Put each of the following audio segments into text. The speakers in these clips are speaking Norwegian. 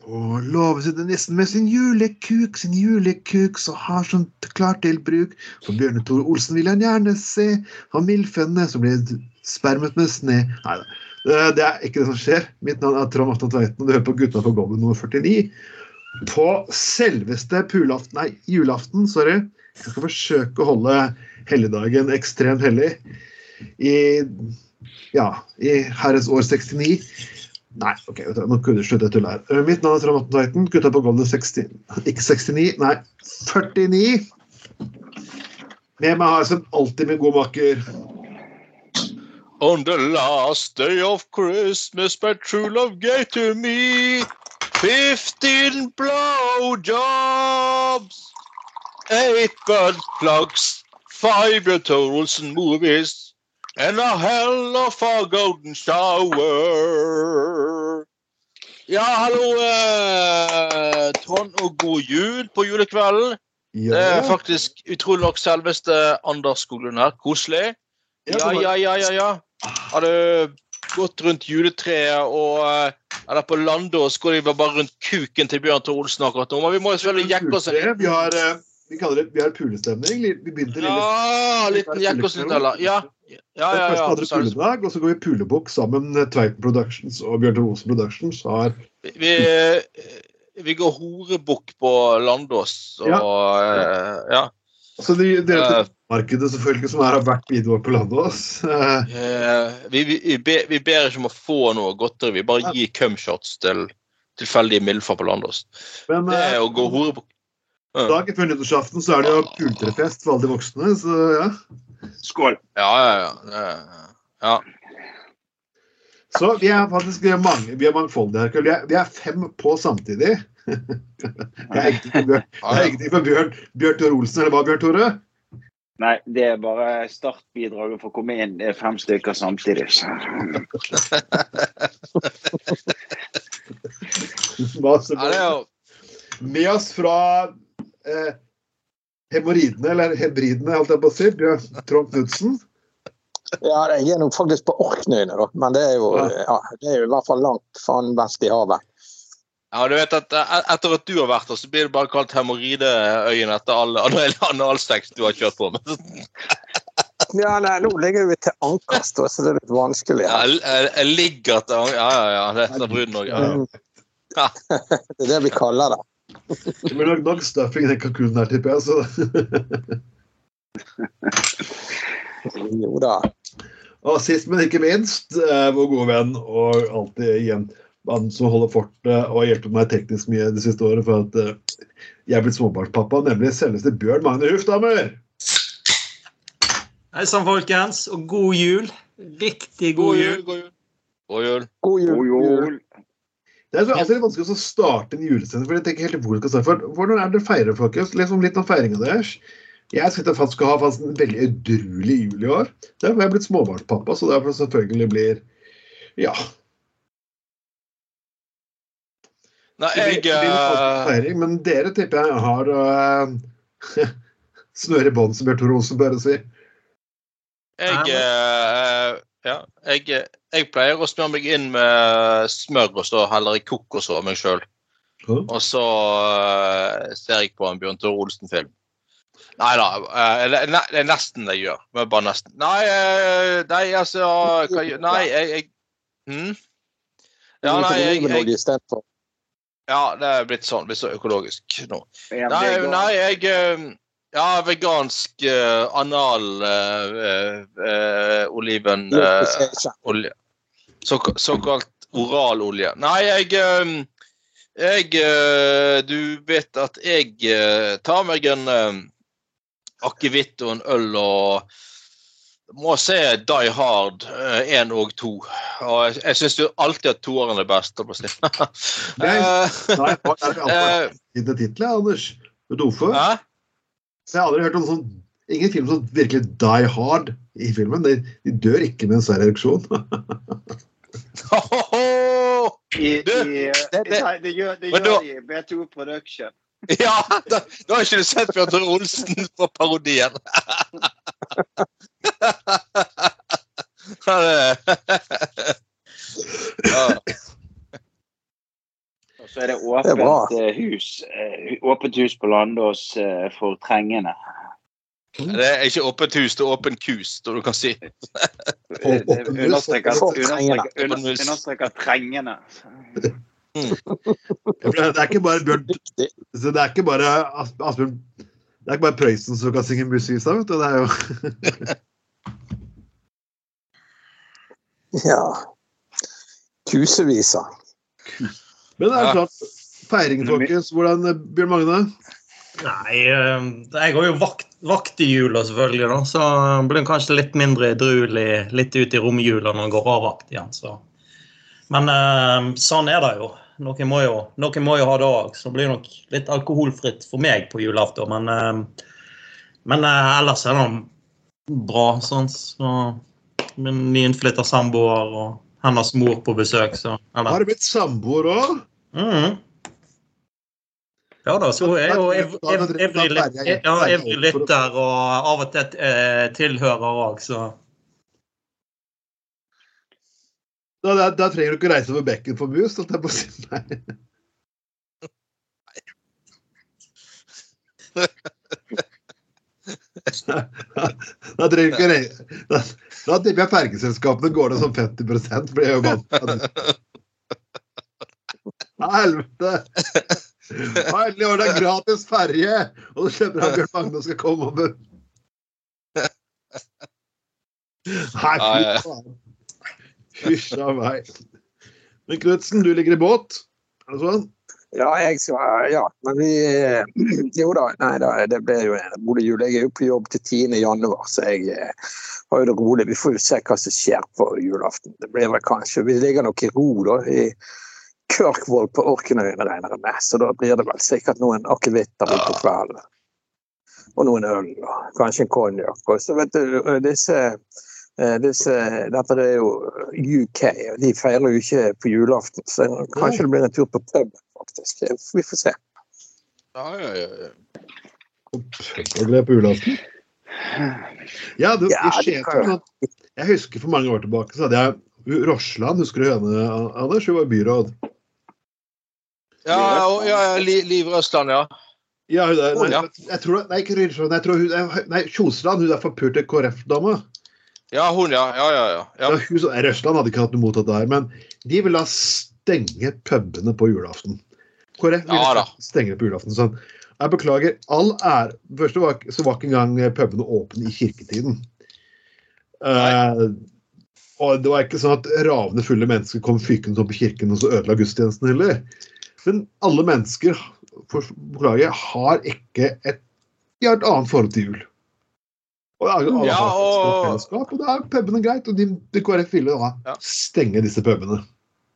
På låven sitter nissen med sin julekuk, sin julekuk, så har sånn klar til bruk. For Bjørne Tore Olsen vil han gjerne se, han milfene som blir spermet med sne. Nei da, det er ikke det som skjer. Mitt navn er Trond Aftan Tveiten, og du hører på Gutta på gobben nummer 49. På selveste pulaften, nei, julaften, sorry. Jeg skal forsøke å holde helligdagen ekstremt hellig i ja, i herrens år 69. Nei, ok, nå kunne du slutte å tulle her. Eh, Mitt navn er Trond Tveiten. Gutta på golvet 60 Ikke 69, nei 49. Med meg har jeg som alltid min gode makker. On the last day of Christmas, my true love gave to me 15 blowjobs, 8 butt plugs, 5 Bjørn Olsen movies, and a hell of a golden shower. Ja, hallo, eh, Trond, og god jul på julekvelden. Det er faktisk utrolig nok selveste Anders Skoglund her. Koselig. Ja, ja, ja, ja. ja. Har du gått rundt juletreet og eh, Eller på Landås går de bare rundt kuken til Bjørn Tore Olsen akkurat nå. Men vi må jo selvfølgelig jekke oss en Vi har, eh, vi kaller det vi har pulestemning. Vi begynte lille Ja, liten jekke oss litt, eller? Ja. Ja, ja, ja, første andre puledag, og så går vi pulebukk sammen. eh, Tveiten Productions og Bjørn Tore Olsen Productions har Vi, vi går horebukk på Landås og ja. ja. Så de, dere Eh. til markedet selvfølgelig som er har vært videoer på. Eh, Eh, vi, vi, vi, ber, vi ber ikke om å få noe godteri, vi bare gir cumshots til tilfeldige mildfar på Landås. Men Det eh, er å gå horebukk. Dagen før nyttårsaften så er det jo pultrefest for alle de voksne, så ja. Skål. Ja, ja, ja. Ja. Så vi er faktisk mange, vi er mangfoldige her. Vi er, vi er fem på samtidig. Det er ingenting for Bjørn, det for Bjørn, Tore Olsen, eller hva, Bjørn Tore? Nei, det er bare startbidraget for å komme inn. Det er fem stykker samtidig. Så. Med oss fra eh, hemoroidene, eller hebridene, holdt jeg på å si, Bjørn Trond Knutsen. Ja, jeg er nok faktisk på Orknøyene, da. Men det er jo, ja, det er jo i hvert fall langt faen vest i havet. Ja, du vet at eh, Etter at du har vært der, så blir det bare kalt Hemoroideøyen etter all anal- analsex du har kjørt på med. Ja, nei, nå ligger vi til ankers, da, så det er litt vanskelig. Ja, jeg, jeg, ligger til Ja, ja, ja. Det er bruden òg. Ja. ja. Det er det vi kaller det. Det blir nok nok stuffing i den kalkunen her, tipper jeg. Så. Jo da. Og sist, men ikke minst, eh, vår gode venn og alltid igjen han som holder fortet og har hjulpet meg teknisk mye det siste året for at eh, jeg er blitt småbarnspappa, nemlig selveste Bjørn Magne Hufdammer. Hei sann, folkens, og god jul. Riktig god jul. God jul. God jul. God jul. God jul. Det er så alltid litt vanskelig å starte en julesending, for jeg tenker helt hvor skal starte. For Hvordan er det feirer, folkens? Liksom litt om feiringa deres. Jeg skal ha fast en veldig edruelig jul i år. Derfor har jeg blitt småbarnspappa, så derfor selvfølgelig blir Ja. Nei, jeg blir, blir eh, feiring, men dere tipper jeg har uh, snøre i bånd, som Bjørn Tore Olsen bør si. Jeg, eh, ja, jeg, jeg pleier å smøre meg inn med smør og så heller i kokos av meg sjøl. Ja. Og så uh, ser jeg på en Bjørn Tore Olsen-film. Nei da, uh, det er ne- det er nesten det jeg gjør. Men bare nesten. Nei, uh, nei altså hva, Nei, jeg, jeg hm? Ja, nei, jeg, jeg, jeg ja, det er blitt sånn. Blitt så økologisk nå. Nei, nei, jeg eh, Ja, vegansk uh, anal uh, uh, eh, olje. Så, såkalt oralolje. Nei, jeg eh, Jeg eh, Du vet at jeg eh, tar meg en eh, akevitt og en øl og må se Die Hard 1 og 2. Og jeg, jeg syns alltid at toeren er best. holdt på å si. Nei, Eh, nei, det er ikke alltid tittel, Anders. Vet du hvorfor? Så jeg har aldri hørt om sånn Ingen film som virkelig die hard i filmen. De, de dør ikke med en svær ereksjon. I, i, det- det- det gjør, de i B2 Production. Ja, da, da har ikke du sett Bjørn Tore Olsen på parodien. Ja. Og så er det Det er åpent eh, hus. eh, Åpent hus på Landås eh, for trengende. Det er ikke åpent hus, det er åpen kus, da du kan si. Åpent. Understreker trengende. For Det er ikke bare Bjørn så Det er ikke bare Asbjørn Det er ikke bare Prøysen som kan synge mussevisa, vet du. Det er jo Ja. Kusevisa. Men det er klart Feiring, folkens. Hvordan, eh, Bjørn Magne? Nei, eh, jeg går jo vakt, vakt i jula, selvfølgelig, da, så blir en kanskje litt mindre edruelig litt ut i romjula når en går av vakt igjen. Så. Men eh, sånn er det jo. Noen må jo, noen må jo ha det òg. Så blir det nok litt alkoholfritt for meg på julaften. Men, men ellers er det bra. sånn, så Min nyinnflytta samboer og hennes mor på besøk, så Har eller, det blitt samboer òg? Mhm. Ja da, så er jo evrig lytter og av og til eh, tilhører òg, så Da, da, da trenger du ikke reise over bekken for mus. holdt jeg på å si. Nei. Da trenger du ikke reise Da, tipper jeg fergeselskapene går ned som 50 for det er jo Helvete! Endelig var det gratis ferje! Og så slipper at Bjørn Magne skal komme over. Nei, fy faen. Hysj a meg. Men Knutsen, du ligger i båt? Er det sånn? Ja, jeg skal Ja, men vi eh, Jo da, nei da, det blir jo en rolig jul. Jeg er jo på jobb til 10. januar, så jeg eh, har jo det rolig. Vi får jo se hva som skjer på julaften. Det blir vel kanskje Vi ligger nok i ro, da. i Kørkvoll på Orknøyene, regner jeg med. Så da blir det vel sikkert noen akevitter utpå kvelden. Og noen øl, og kanskje en konjakk. Og så vet du, disse eh, disse, dette er jo UK, og de feirer jo ikke på julaften. Så kanskje det blir en tur på pub, faktisk. Vi får se. Ja, ja, ja. Og det er på julaften? Ja, det, Ja, sånn Jeg husker for mange år tilbake så hadde jeg Rosland, husker du henne, Anders? Hun var byråd. Ja, ja, ja Liv Røsland, ja. Ja, hun er, nei, jeg tror, nei, ikke Røsland, jeg tror hun, nei, Kjosland, hun der forpurte KrF-dama. Ja, hun, ja. Ja, ja, ja. Ja. ja. hun Røsland hadde ikke hatt noe mot dette her, men de ville da stenge pubene på julaften. KrF ville Ja stenge på julaften. Sånn. Jeg beklager. All ære Først var, så var ikke engang pubene åpne i kirketiden. Uh, og det var ikke sånn at ravende fulle mennesker kom fykende opp i kirken og så ødela gudstjenesten heller. Men alle mennesker for, beklager, har ikke et De har et annet forhold til jul. Og alle Ja, har og- fellesskap, og da er pubene greit. Og de, de KrF ville da Ja. stenge disse pubene.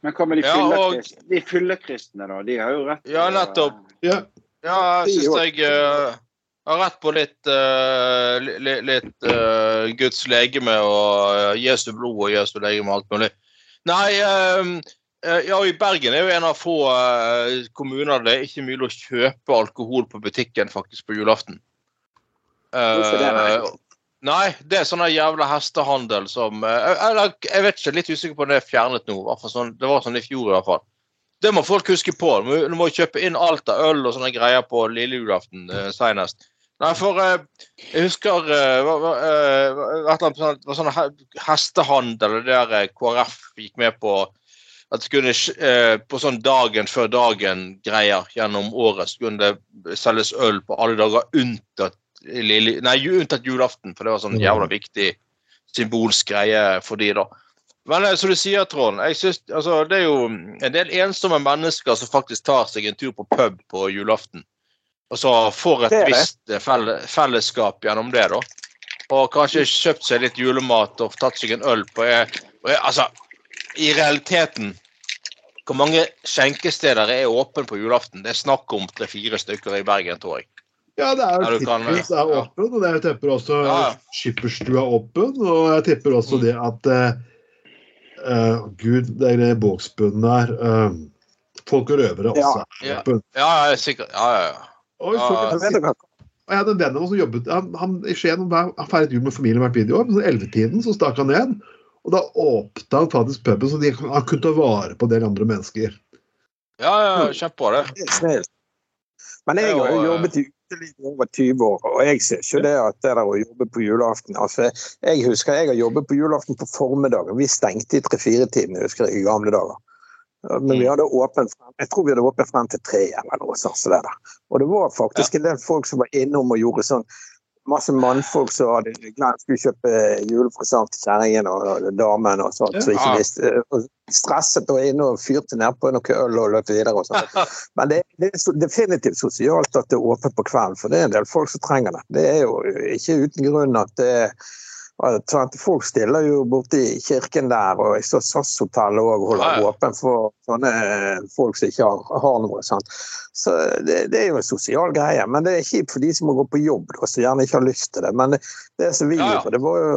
Men hva med de Ja, og- fyllekristne, de fyllekristne, da? De har jo rett Ja, nettopp. Ja, Ja, jeg syns jeg uh, har rett på litt, uh, li- li- litt uh, Guds legeme og eh, Jesu blod og Jesu legeme og alt mulig. Nei, eh, og i Bergen er jo en av få kommuner kommuner det er ikke mulig å kjøpe alkohol på butikken faktisk på julaften. Hvorfor det, nei? Eh, Nei, det er sånn jævla hestehandel som eh, Eller jeg vet ikke, litt usikker på om det er fjernet nå. sånn, Det var sånn i fjor i hvert fall. Det må folk huske på. Du må, du må kjøpe inn alt av øl og sånne greier på lille julaften eh, senest. Nei, for eh, jeg husker eh, eh, eller annet sånt- var sånn hestehandel, hestehandel der eh, KrF gikk med på at det skulle eh, på sånn dagen før dagen-greier gjennom året så kunne det selges øl på alle dager unntatt, lille, nei, unntatt julaften, for det var sånn jævla viktig symbolsk greie for de da. Men eh, som du sier, Trond, jeg synes, altså, det er jo en del ensomme mennesker som faktisk tar seg en tur på pub på julaften. Og så får et Det det. visst eh, felle, fellesskap gjennom det, da. Og kanskje kjøpt seg litt julemat og tatt seg en øl på eh, og, Altså, i realiteten Hvor mange skjenkesteder er åpne på julaften? Det er snakk om tre-fire stykker i Bergen, tror jeg. Ja, det er Ja, jo du kan- Tippins er ja. åpen, og det er, jeg tipper også Ja, ja. Skipperstua er åpen, og jeg tipper også Mm. det at eh, eh, Gud, det er det båksbunnen der. uh, folk og røvere også er Ja. åpen. Ja, ja, er sikker. Ja, ja, ja. Og, Ja, hva? og jeg hadde en venn av meg som jobbet han, han, i Skien han feiret jul med familien hvert videoår, men så ellevetiden så stakk han ned. Og da åpna han faktisk puben, så de, han kunne ta vare på en del andre mennesker. ja, ja kjempebra, det. Det er snilt. Men jeg har jo jobbet i uteliv over 20 år, og jeg ser ikke det at det der å jobbe på julaften altså, Jeg husker jeg har jobbet på julaften på formiddagen. Vi stengte i tre-fire-tiden, husker jeg, i gamle dager. Men vi hadde åpent frem, jeg tror vi hadde åpent frem til tre eller noe sånt. Så det. Og det var faktisk en del folk som var innom og gjorde sånn Masse mannfolk som hadde glemt skulle kjøpe julepresang til kjerringen og, damen og sånt. Så ikke visst. visste, og stresset og inne og fyrte nedpå noe øl og løp videre og sånt. Men det, det er definitivt sosialt at det er åpent på kvelden, for det er en del folk som trenger det. Det er jo ikke uten grunn at det at sant, Folk stiller jo borte i kirken der, og jeg så SAS-hotellet òg holder Ja, ja. åpen for sånne eh, folk som ikke har, har noe. Sant? Så det, det er jo en sosial greie, men det er kjipt for de som må gå på jobb, og som gjerne ikke har lyst til det. Men det, det som vi Ja, ja. gjorde, det var jo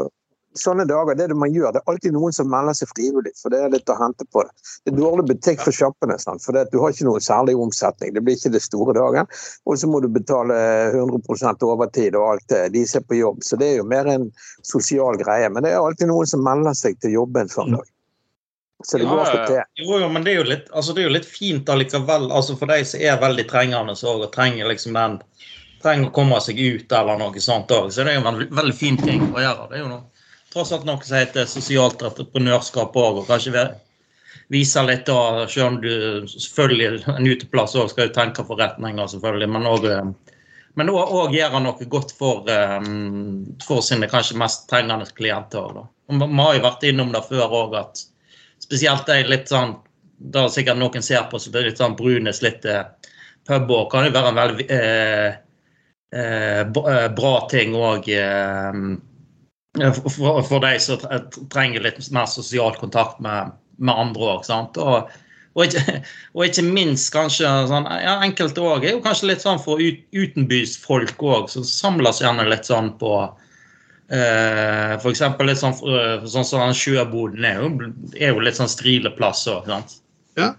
sånne dager, det er det man gjør. Det er alltid noen som melder seg frivillig, for det er litt å hente på det. Det er dårlig butikk for sjappene, for du har ikke noe særlig omsetning. Det blir ikke det store dagen. Og så må du betale 100% overtid og alt det. De som er på jobb. Så det er jo mer en sosial greie. Men det er alltid noen som melder seg til jobbe en sånn dag. Så det går ja, til. Jo, jo, men det er jo litt, altså det er jo litt fint allikevel. Altså for de som er veldig trengende og trenger liksom den trenger å komme seg ut eller noe sånt òg, så det er jo en veldig fin ting å gjøre. Det er jo noe, tross alt noe som heter sosialt entreprenørskap òg, og kanskje vise litt da, selv om du selvfølgelig en uteplass òg skal jo tenke forretninger, selvfølgelig, men òg men òg gjøre noe godt for, eh, for sine kanskje mest trengende klienter. Da. Vi har jo vært innom det før òg, at spesielt de litt sånn Det er sikkert noen ser på som litt sånn brune, slitte puber. Kan jo være en veldig eh, eh, eh, bra ting òg eh, for, for de som tre- trenger litt mer sosial kontakt med, med andre òg. Og, og, ikke, og ikke minst kanskje sånn, ja, Enkelte òg er jo kanskje litt sånn for ut, utenbysfolk òg, som samles gjerne litt sånn på eh, eksempel litt sånn, eh, sånn som sånn, sjøboden er jo, er jo litt sånn strileplass òg. Ja,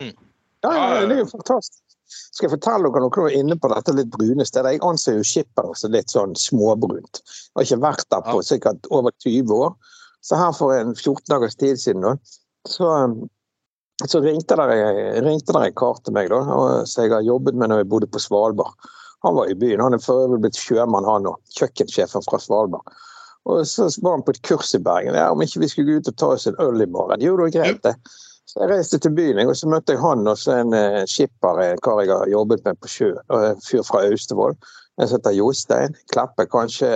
ja, det er jo fantastisk. Skal jeg fortelle dere noe var inne på dette litt brune stedet? Jeg anser jo Skipper som litt sånn småbrunt. Jeg har ikke vært der på sikkert over 20 år. Så her for en 14 dagers tid siden, da, så, så ringte der ringte der en kar til meg, da, som jeg har jobbet med når jeg bodde på Svalbard. Han var i byen. Han er for øvrig blitt sjømann, han òg. Kjøkkensjefen fra Svalbard. Og så var han på et kurs i Bergen. Ja, om ikke vi skulle gå ut og ta oss en øl i morgen? Jo, det var greit, det. Så jeg reiste til byen, og så møtte jeg han og så en eh, skipper, en kar jeg har jobbet med på sjø. En fyr fra Austevoll. En som heter Jostein Kleppe. Kanskje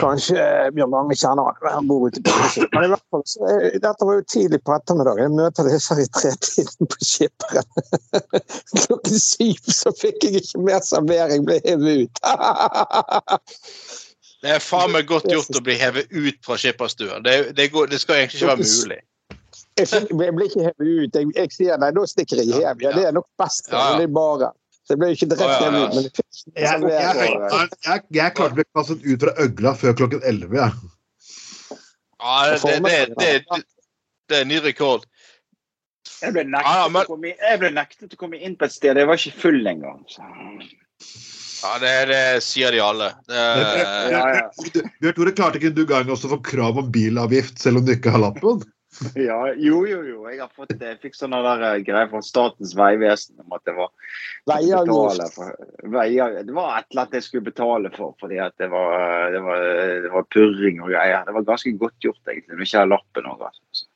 Kanskje Bjørn Mange kjenner han. Han bor ute på Ålesund. Men i hvert fall, så, eh, dette var jo tidlig på ettermiddagen. Jeg møter disse i tretiden på skipperen. Klokken syv så fikk jeg ikke mer servering, ble hevet ut. Det er faen meg godt gjort å bli hevet ut fra skipperstua. Det, det, det skal egentlig ikke være mulig. Jeg, fikk, jeg ble ikke hevet ut. Jeg, jeg sier nei, da stikker jeg hjem. Ja, det er nok best. Ja, ja. Er bare. Så jeg ble ikke direkte Ja, ja, ja. hevet ut, jeg Jeg, jeg, jeg, jeg, jeg klarte å bli kastet ut fra øgla før klokken 11. Ja. Ja, det, det, det, det, det er ny rekord. Jeg ble, nektet Ja, ja, men- å komme inn, jeg ble nektet å komme inn på et sted. Jeg var ikke full engang. Ja, det, det sier de alle. Det, Ja, ja. Bjørn Tore, klarte ikke du gang også å få krav om bilavgift selv om du ikke har lappen? Ja, jo, jo, jo. Jeg har fått, jeg fikk sånne der eh, greier fra Statens vegvesen om at det var Veiavgift. Det var et eller annet jeg skulle betale for, fordi at det var, det var, det var purring og greier. Det var ganske godt gjort, egentlig, når jeg ikke har lappen òg. Altså.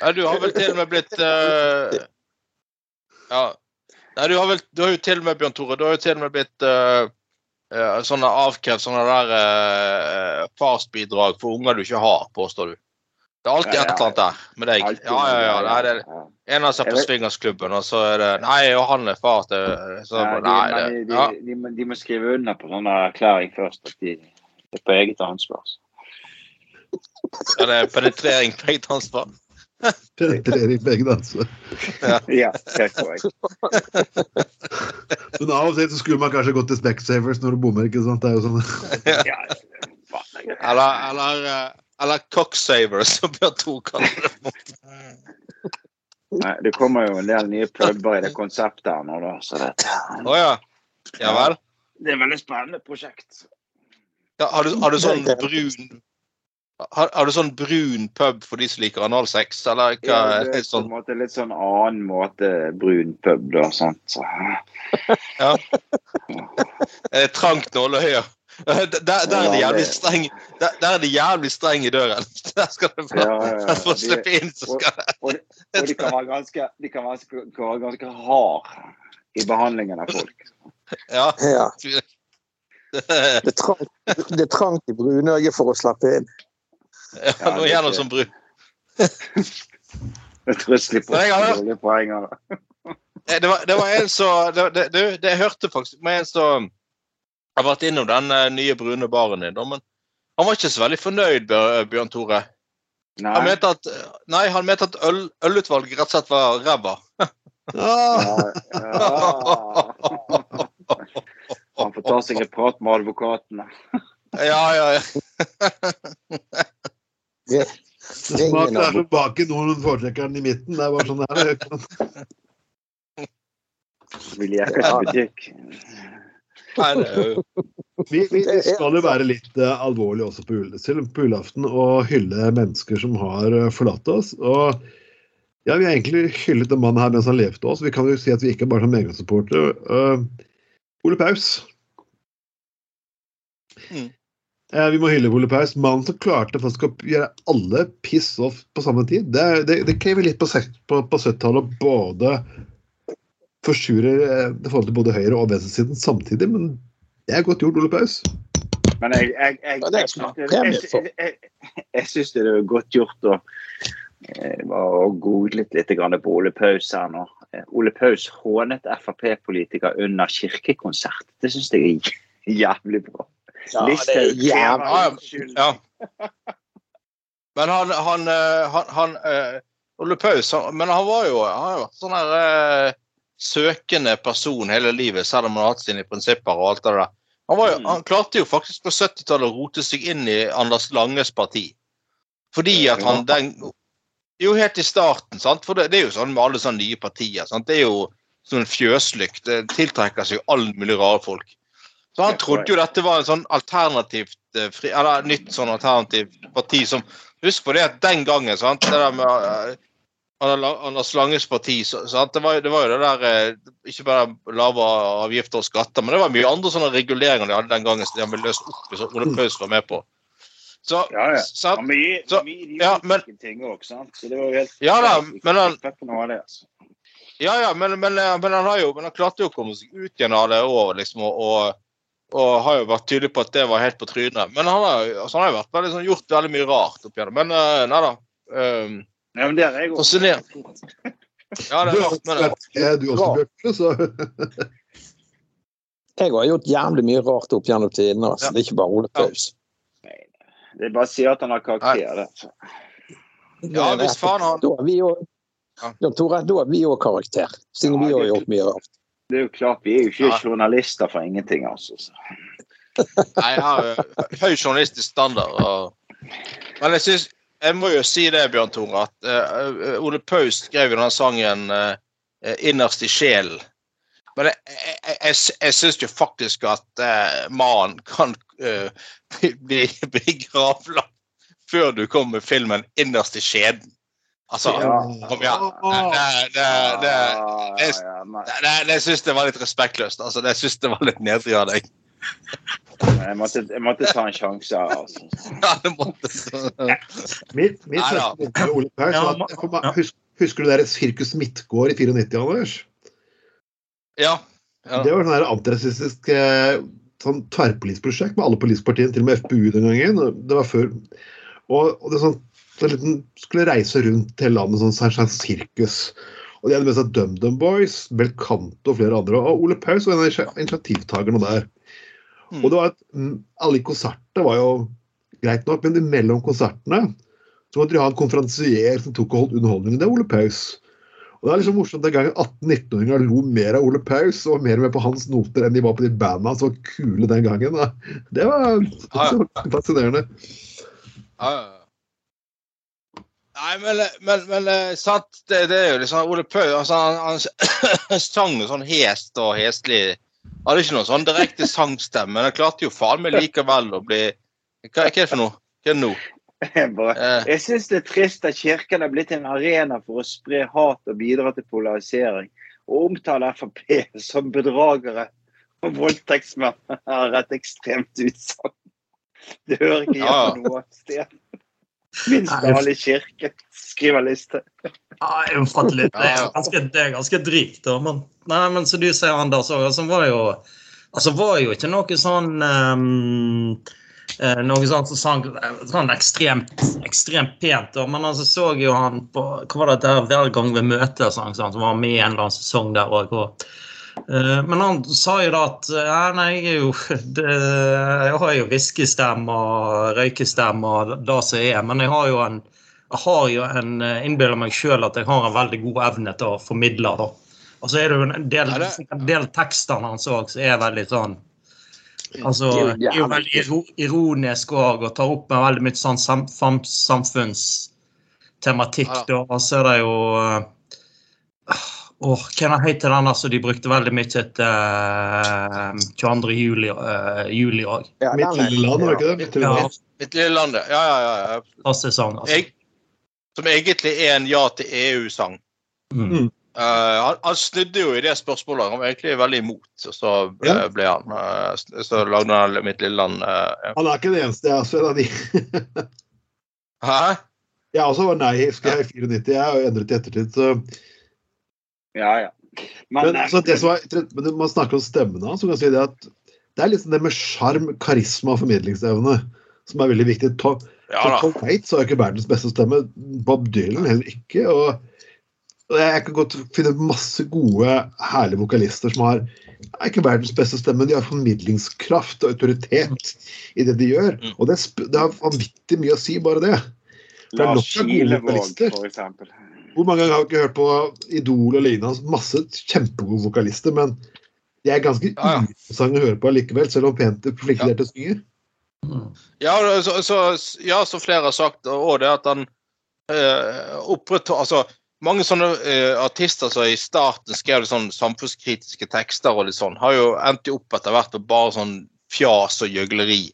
ja, du har vel til og med blitt uh, Ja. Nei, du har, vel, du har jo til og med, Bjørn Tore, du har jo til og med blitt uh, sånne avkrevd sånne der uh, farsbidrag for unger du ikke har, påstår du. Det er alltid Ja, et ja. eller annet der med deg. Ja, ja, ja. Nei, det er en av seg på swingersklubben, og så er det Nei, og han er far til så, Ja, de, Nei, det de, ja. de, de, de må skrive under på sånn erklæring først. At de, er på eget ansvar. ja, det er penetrering på eget ansvar. Penetrering på eget ansvar. Ja, helt korrekt. Men av og til så skulle man kanskje gått til Specsavers når du bommer, ikke sant? Det er jo sånn. Er. Eller, eller, eh, eller cocksaver, som Bjørn Tor kaller det. Nei, det kommer jo en del nye puber i det konseptet her nå, da. Så det, Å ja. Ja vel. det er et veldig spennende prosjekt. Ja, har, du, har du sånn brun har, har du sånn brun pub for de som liker analsex, eller hva Ja, det er på en sånn? måte litt sånn annen måte brun pub, da. Sant? Så, Er det trangt nåløye? Der, der, der er det jævlig streng der, der er det jævlig streng i døren. Der skal du få, Ja, ja, ja. slippe inn, så skal det og, og de kan være ganske, de kan være, kan være ganske hard i behandlingen av folk. Ja. Ja. Det er trangt, det er trangt i brunøyet for å slappe inn. ja Nå gjennom som brun. Jeg tror jeg slipper dårlige poeng det. Eh, Det var, det var en som det, det, du, det jeg hørte faktisk med en som har vært innom den eh, nye brune baren din, men han var ikke så veldig fornøyd, Bjørn Tore. Han mente at, nei, han mente at øl, ølutvalget rett og slett var ræva. Ja, ja. Han får ta seg en prat med advokatene. Ja, ja, ja. det smaker er som bak i noen foretrekker den i midten. Det er bare sånn det er. Vil jeg ikke i butikk. Nei, det er jo Vi, vi skal jo være litt uh, alvorlige også på, jul, selv på julaften og hylle mennesker som har uh, forlatt oss. Og ja, vi har egentlig hyllet den mannen her mens han levde oss. Vi kan jo si at vi ikke er bare som medgangssupportere. Uh, Ole Paus. Mm. Uh, vi må hylle Ole Paus. Mannen som klarte faktisk å gjøre alle piss off på samme tid. Det, det, det krever litt på, på, på 70-tallet å både forsure eh, det forhold til både høyre- og venstresiden samtidig, men det er godt gjort, Ole Paus. Men jeg, jeg, jeg, det jeg, jeg, jeg, jeg, jeg, jeg syns det er godt gjort å eh, å google litt på Ole Paus her nå. Eh, Ole Paus hånet Frp-politiker under kirkekonsert. Det syns jeg er jævlig bra. Ja, det er Listhaug jævlig. Ja. Men han, han, eh, han, han eh, Ole Paus, han, men han var jo han var sånn her eh, søkende person hele livet, selv om han har hatt sine prinsipper og alt det der. Han, var jo, Mm. han klarte jo faktisk på 70-tallet å rote seg inn i Anders Langes parti. Fordi at han den Jo, helt i starten, sant. For det, det er jo sånn med alle sånne nye partier. sant. Det er jo som en fjøslykt. Det tiltrekker seg jo all mulig rare folk. Så han trodde jo dette var en sånn alternativt eh, eller nytt sånn alternativt parti som Husk på det at den gangen, sant, det der med eh, Anders Langes parti, det, var, det var jo det der eh, Ikke bare lave avgifter og skatter, men det var mye andre sånne reguleringer de hadde den gangen som de hadde løst opp i, som Ole Paus var med på. Så, Ja, ja. sant? Og vi, Så- mye ja, men- ting òg, sant. Så det var jo helt Ja da, men han- det, altså. Ja, ja, men, men, eh, men han har jo men han klarte jo å komme seg ut igjen av det året, liksom, og, og, har jo vært tydelig på at det var helt på trynet. Men han har, altså, han har jo vært veldig, sånn, gjort veldig mye rart opp igjennom. Men uh, nei da. Um, Ja, men der er jeg også. Fascinerende. ja, det er rart, er du også bøkle, så Jeg har gjort jævlig mye rart opp gjennom tidene. Altså. Ja. Det er ikke bare Ole Paus. Det er bare å si at han har karakter, det. Ja, hvis faen han- Da har vi òg Ja. Jan Tore, da har vi òg karakter. Siden Ja, vi har gjort mye rart. Det er jo klart, vi er jo ikke Ja. journalister for ingenting, altså. Så. nei, jeg har høy journalistisk standard. Og, men jeg synes, jeg må jo si det, Bjørn Tore, at uh, Ole Paus skrev jo den sangen uh, 'Innerst i sjelen'. Men jeg, jeg, jeg, jeg syns jo faktisk at uh, mannen kan bli, bli gravlagt før du kommer med filmen 'Innerst i skjeden'. Altså, kom igjen. Det syns jeg var litt respektløst. Altså, det syns jeg var litt nedrig av deg. Jeg, måtte, jeg måtte ta en sjanse altså. Ja, det måtte Mitt, mitt Nei Ole Paus Ja, ja. Husker du det der Sirkus Midtgård i 94, Anders? Ja. ja. Det var sånn antirasistisk eh, sånn tverrpolitisk prosjekt med alle politiske partiene, til og med FPU den gangen. Det var før. Og, og det er sånn Så liten, skulle reise rundt hele landet sånn, sånn, sånn sirkus. Og De hadde med seg DumDum Boys, Belcanto og flere andre. Og Ole Paus var en av initiativtakerne der. Mm. Og det var mm, Alle konserter var jo greit nok, men mellom konsertene så måtte de ha en konferansier som tok og holdt underholdningen. Det er Ole Paus. Og det er liksom morsomt Den gangen 18-19-åringer lo mer av Ole Paus og mer med på hans noter enn de var på de banda som var kule den gangen. Det var så fascinerende. Ja, ja. Nei, men, men, men eh, sant, det, det er jo liksom Ole Paus altså, han, han sang jo sånn hest og heslig. Hadde ikke noen sånn direkte sangstemme, men han klarte jo faen meg likevel å bli Hva, hva er det for noe? Hva er det nå? Jeg, Eh, syns det er trist at kirken er blitt en arena for å spre hat og bidra til polarisering. Og omtale Frp som bedragere og voldtektsmenn er et ekstremt utsagn. Det hører ikke Ja. hjemme noe sted. Minst av i kirken skriver liste. Ja, det er ufattelig. Det er ganske, det er ganske drygt. da, Men, nei, men som du sier, Anders, òg, altså, var jo altså, var jo ikke noe sånn eh, Noe sånt som sang sånn ekstremt, ekstremt pent. Da. Men altså, så jo han på hva var det der Hver gang vi møtes, sånn, sånn, som var med i en eller annen sesong der òg. Men han sa jo da at ja, nei, jeg, er jo, det, jeg har jo hviskestemme og røykestemme og det som er, men jeg har jo en jeg har jo en, eh, innbiller meg sjøl at jeg har en veldig god evne til å formidle. da. Og så er det jo en del, en del tekstene hans òg som er veldig sånn Altså, er jo veldig ironisk òg, og tar opp med veldig mye sånn sam, samfunnstematikk. Da, Og så er det jo eh, Åh, hva heter den altså, de brukte veldig mye til uh, 22. juli uh, òg? Ja, Mitt lille land, var ikke det? Mitt lille Ja, land. Mitt lille land, ja. ja, ja, ja. fantastisk sang. Altså. Jeg, som egentlig er en ja til EU-sang. Mm. Uh, han, han snudde jo i det spørsmålet. Han var egentlig veldig imot. Og så ble, Ja. ble han uh, Så lagde han Mitt lille land. Uh, ja. Han er ikke den eneste. Jeg har en av de. Hæ? Jeg også var nei, husker jeg, i 94. Jeg har jo endret i ettertid. så Ja, ja. Men, Men, altså, det som er, men man snakker om stemmene hans, så kan si det at det er liksom det med sjarm, karisma og formidlingsevne som er veldig viktig. Tom, Ja. Tom Waits har jo ikke verdens beste stemme. Bob Dylan heller ikke. og og jeg kan godt finne masse gode, herlige vokalister som har er ikke verdens beste stemme, men de har formidlingskraft og autoritet i det de gjør. Mm. Og det, det har vanvittig mye å si, bare det. det Lars Kilevåg, for eksempel. Hvor mange ganger har vi ikke hørt på Idol og lignende? Altså, Masse kjempegode vokalister, men de er ganske Ja, ja. å høre på likevel, selv om pent flinke Ja. til å synge. Ja, så, så, ja, som flere har sagt, og det at han øh, opprettholder Altså, mange sånne øh, artister som i starten skrev sånn samfunnskritiske tekster og litt sånn, har jo endt opp etter hvert med bare sånn fjas og gjøgleri.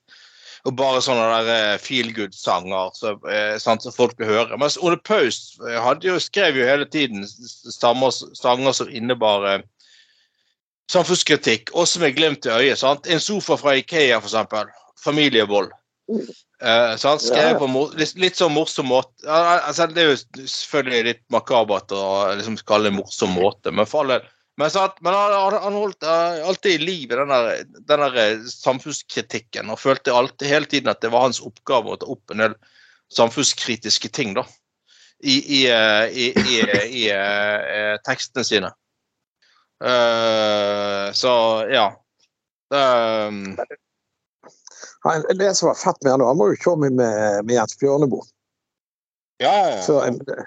Og bare sånne der eh, feel good-sanger så, eh, sant, som folk vil høre. Mens Ole Paus eh, jo, skrev jo hele tiden s- sanger, som innebar eh, samfunnskritikk, også med glimt i øyet. sant? En sofa fra Ikea, for eksempel. Familievold. Eh, sant? Skrevet på mor litt, litt sånn morsom måte. Altså, det er jo selvfølgelig litt makabert å liksom kalle det en morsom måte, men for all del. Men, at, men han, han- han holdt eh, alltid i liv i den der, eh, samfunnskritikken og følte alltid hele tiden at det var hans oppgave å ta opp en del samfunnskritiske ting da, i, i, eh, i, i, i, tekstene sine. Uh, så ja. Um, Han, det som var fett med han, han var jo kommet med, med Jens Bjørneboe. ja, ja, Så, ja. det,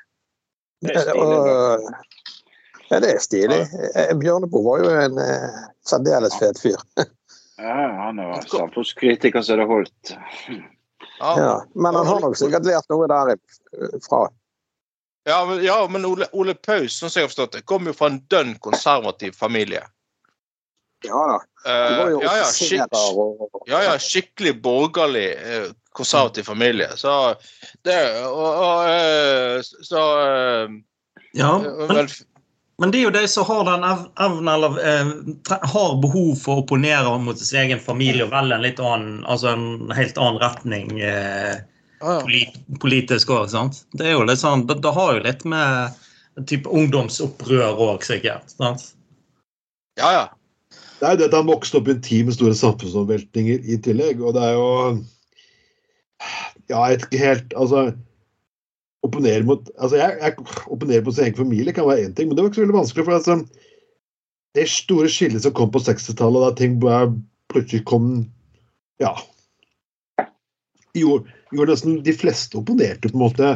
Det er og- ja, det er stilig. Eh, Bjørneboe var jo en eh, særdeles fet fyr. Ja, han er samfunnskritiker så det holdt. Ja. Ja. Men han har nok sikkert lært noe derifra. Ja, men, ja, men Ole, Ole Paus, sånn som jeg har forstått det, kom jo fra en dønn konservativ familie. Ja da. Eh, var jo ja, ja, skik- og ja, ja, skikkelig borgerlig eh, konservativ familie. Så det og, og, eh, Så eh, Ja, eh, men, vel, men det er jo de som har den evnen eller eh, har behov for å opponere mot sin egen familie og velge en litt annen, altså en helt annen retning eh, polit, politisk òg. Det er jo litt sånn, det, det har jo litt med type ungdomsopprør òg, sikkert. sant? ja, ja. Det er jo det at han vokste opp i en tid med store samfunnsomveltninger i tillegg, og det er jo Ja, et helt Altså opponere mot Altså, jeg, jeg opponerer på sin egen familie kan være én ting, men det var ikke så veldig vanskelig. for altså, Det store skillet som kom på 60-tallet, da ting plutselig kom Ja. Gjorde, gjorde nesten de fleste opponerte, på en måte.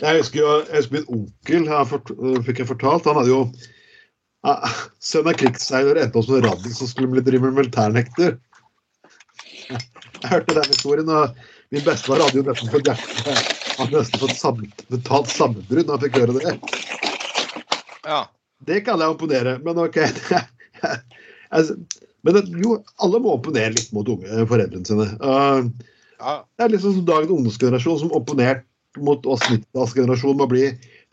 Jeg husker jo jeg husker min onkel, her fort, fikk jeg fortalt, han hadde jo ah, Sønn av krigsseiler endte opp som radis som skulle bli drive med militærnekter. Jeg hørte den historien, og min bestefar hadde jo nesten fått hjerte Han hadde nesten fått samt, mentalt sammenbrudd når han fikk høre det. Ja. Det kan jeg opponere, men OK. Altså, men jo, alle må opponere litt mot unge foreldrene sine. Uh, ja. det er liksom som dagens ungdomsgenerasjon som opponert mot oss 90-tallsgenerasjonen må bli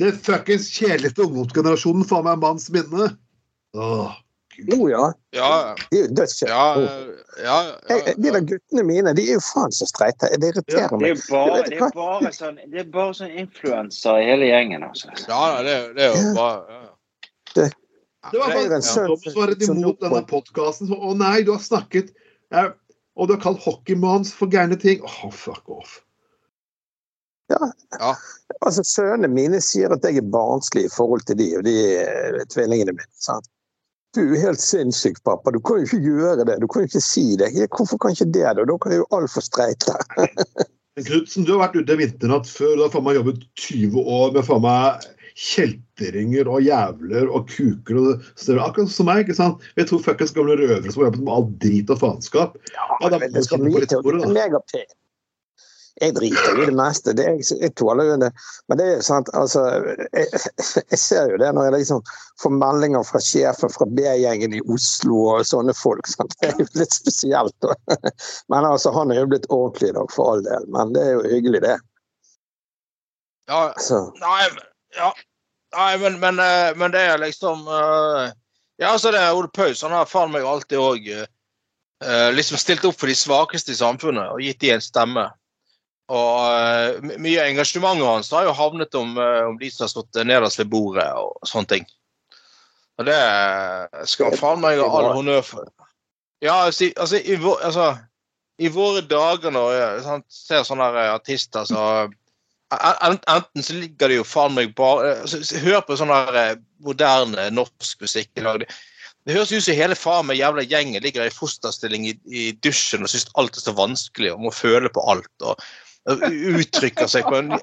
det fuckings kjedeligste ungdomsgenerasjonen faen meg manns minne. Åh, Jo, ja. Ja, De er jo ja, ja, ja, Jeg- De der guttene mine, de er jo faen så streite. Det irriterer Det er meg. bare, det er bare sånn Det er bare sånn influenser i hele gjengen, altså. ja det, det er jo bare ja. Det- Det var Det bare en søt- Thomas var rett imot denne podkasten. Å nei, du har snakket ja, Og du har kalt hockeymans for gærne ting. Åh, fuck off. Altså, Sønnene mine sier at jeg er barnslig i forhold til de, og de er tvillingene mine. sant? Du er helt sinnssyk, pappa. Du kan jo ikke gjøre det. Du kan jo ikke si det. Hvorfor kan ikke det, da? Da kan jeg jo altfor streite. Knutsen, du har vært ute i vinternatt før. Du har faen meg jobbet 20 år med faen meg kjeltringer og jævler og kuker og større. Akkurat som meg. ikke sant? Jeg tror fuckings gamle røvere som har jobbet med all drit og faenskap. Ja, Men det skal mye bli til. ordet, da. Meg og Per. Jeg driter i det meste. Det er, jeg tåler jo det. Men det er jo sant, altså jeg, jeg ser jo det når jeg liksom får meldinger fra sjefen fra B-gjengen i Oslo og sånne folk. Sant? Det er jo litt spesielt. da. Men altså, han er jo blitt ordentlig i dag, for all del. Men det er jo hyggelig, det. ja. Så. Nei, ja. Nei, men, men, eh, men det er liksom eh, Ja, altså, det er Ole Paus han har faen meg alltid òg liksom stilt opp for de svakeste i samfunnet og gitt de en stemme. Og eh, mye av engasjementet hans har jo havnet om, eh, om de som har stått nederst ved bordet og sånne ting. Og det skal faen meg ha all honnør for. Ja, altså, i- i, vår, altså i våre dager når jeg sant, ser sånne artister så Enten så ligger det jo faen meg bare altså, Hør på sånn eh, moderne norsk musikk. i dag. Det, høres ut som hele faen meg jævla gjengen ligger i fosterstilling i, i dusjen og syns alt er så vanskelig og må føle på alt. og uttrykker seg på en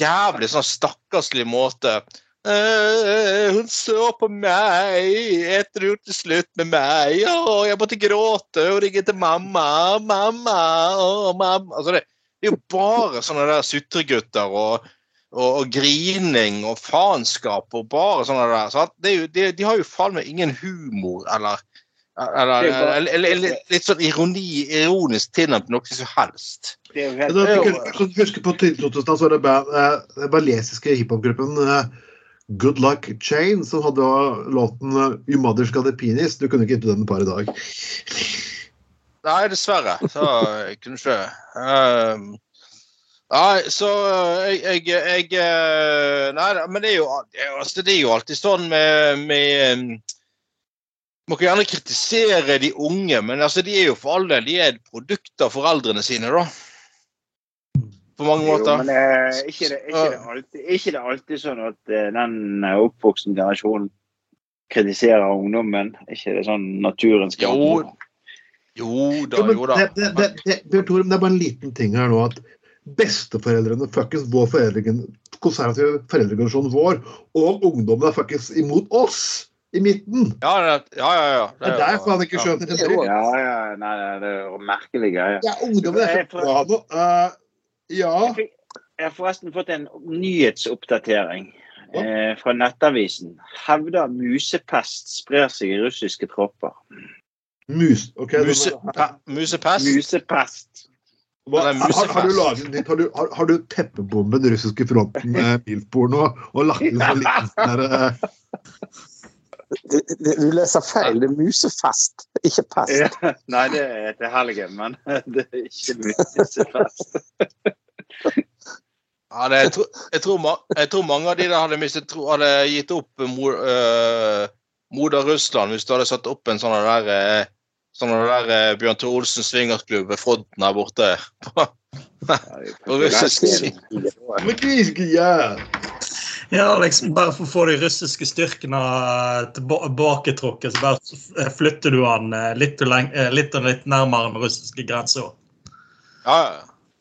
jævlig sånn stakkarslig måte. «Øh, hun så på meg etter hun gjort det slutt med meg. Å, jeg måtte gråte og ringe til mamma. Mamma, å, mamma. Altså, det, det er jo bare sånne der sutregutter og, og, og grining og faenskap og bare sånne der. Så jo, de, de har jo faen meg ingen humor eller eller, er eller, eller, eller litt sånn ironi, ironisk tilnærmet noe som helst. Det er jo helt husker på tidlig 2000 så var det band, eh, den balesiske hiphop-gruppen eh, Good Luck Chain som hadde låten eh, You Mother's Got a Penis. Du kunne ikke gitt ut den par i dag. Nei, dessverre. Så jeg kunne ikke um, Nei, så jeg, jeg, jeg Nei, men det er jo, det er jo- altså, alltid sånn med, med um, Man kan gjerne kritisere de unge, men altså, de er jo for all del de er et produkt av foreldrene sine, da. På mange Jo, måter. men eh, ikke, det, ikke, det alltid, ikke det alltid sånn at eh, den eh, oppvoksende generasjonen kritiserer ungdommen? ikke det sånn naturens gang? Jo, jo da, Jo, men jo da. det, det, det, det, Bjørn Tore, det er bare en liten ting her nå at besteforeldrene, fuckings vår foreldre, konservative foreldregenerasjonen vår, og ungdommen er fuckings imot oss i midten. Ja, det- ja, ja. ja. Det er derfor han ikke skjønner det. Ja, ja, nei, det er merkelig greie. Ja, ungdommen er for... bra nå. Eh, ja. Jeg, har forresten fått en nyhetsoppdatering eh, fra Nettavisen. Hevder musepest sprer seg i russiske tropper. Mus. okay, Muse, er- musepest? Musepest. Hva, har, har du laget? Har du, har, har du teppebomben russiske fronten med bilporno og lagt inn en liten sånn der, eh, Du, leser feil. Det er musefest, ikke pest. Ja, nei, det er til helgen, men det er ikke musefest. Ja, det, jeg, tror, jeg, tror, jeg tror mange av de der hadde, mistet, hadde gitt opp mor, uh, moder Russland hvis du hadde satt opp en sånn der øh, Sånn der uh, Bjørn Tore Olsen swingersklubb ved fronten her borte. På, på russisk side. Ja, liksom bare for å få de russiske styrkene tilba- tilbaketrukket, så bare flytter du han eh, litt og, leng eh, litt, og litt nærmere den russiske grensa. Ja,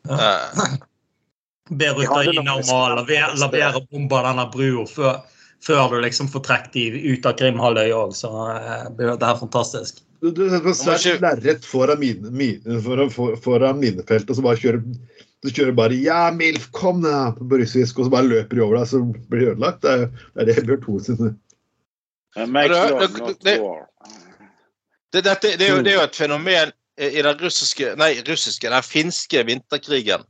ja. Eh, Ber Ja, det er Ukraina om å la være- å bombe denne brua før, før du liksom får trukket de ut av Krimhalvøya òg, så eh, blir dette her fantastisk. Du, du setter ikke- lerret foran, mine, mine, foran, foran minefeltet, og så bare kjører du kjører bare 'ja, Milf, kom ned!' på brystfisk, og så bare løper de over deg, så blir de ødelagt. Det er, det det Bjørn Tore sin det- det- er jo, det er jo et fenomen i den russiske, nei, russiske, den finske vinterkrigen.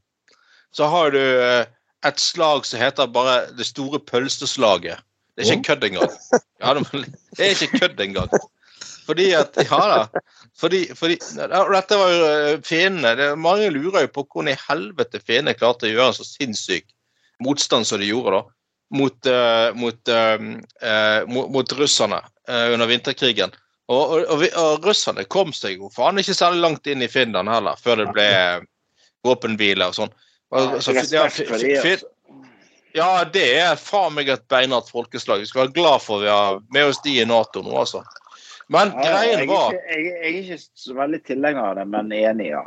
Så har du eh, et slag som heter bare det store pølseslaget. Det er ikke kødd engang. Ja, det, det er ikke kødd engang. Fordi at Ja da. Fordi, fordi Dette var jo fiendene. Det, mange lurer jo på hvordan i helvete fiendene klarte å gjøre en så sinnssyk motstand som de gjorde, da. Mot, uh, mot, uh, uh, mot, mot russerne eh, under vinterkrigen. Og, og, og, og russerne kom seg jo faen ikke særlig langt inn i Finland heller, før det ble våpenhvile og sånn. Altså, ja, ja, det er faen meg et beinhardt folkeslag. Vi skal være glad for vi har med oss de i Nato nå, altså. Men greien jeg, var ikke, jeg, jeg er ikke så veldig tilhenger av det, men enig, ja.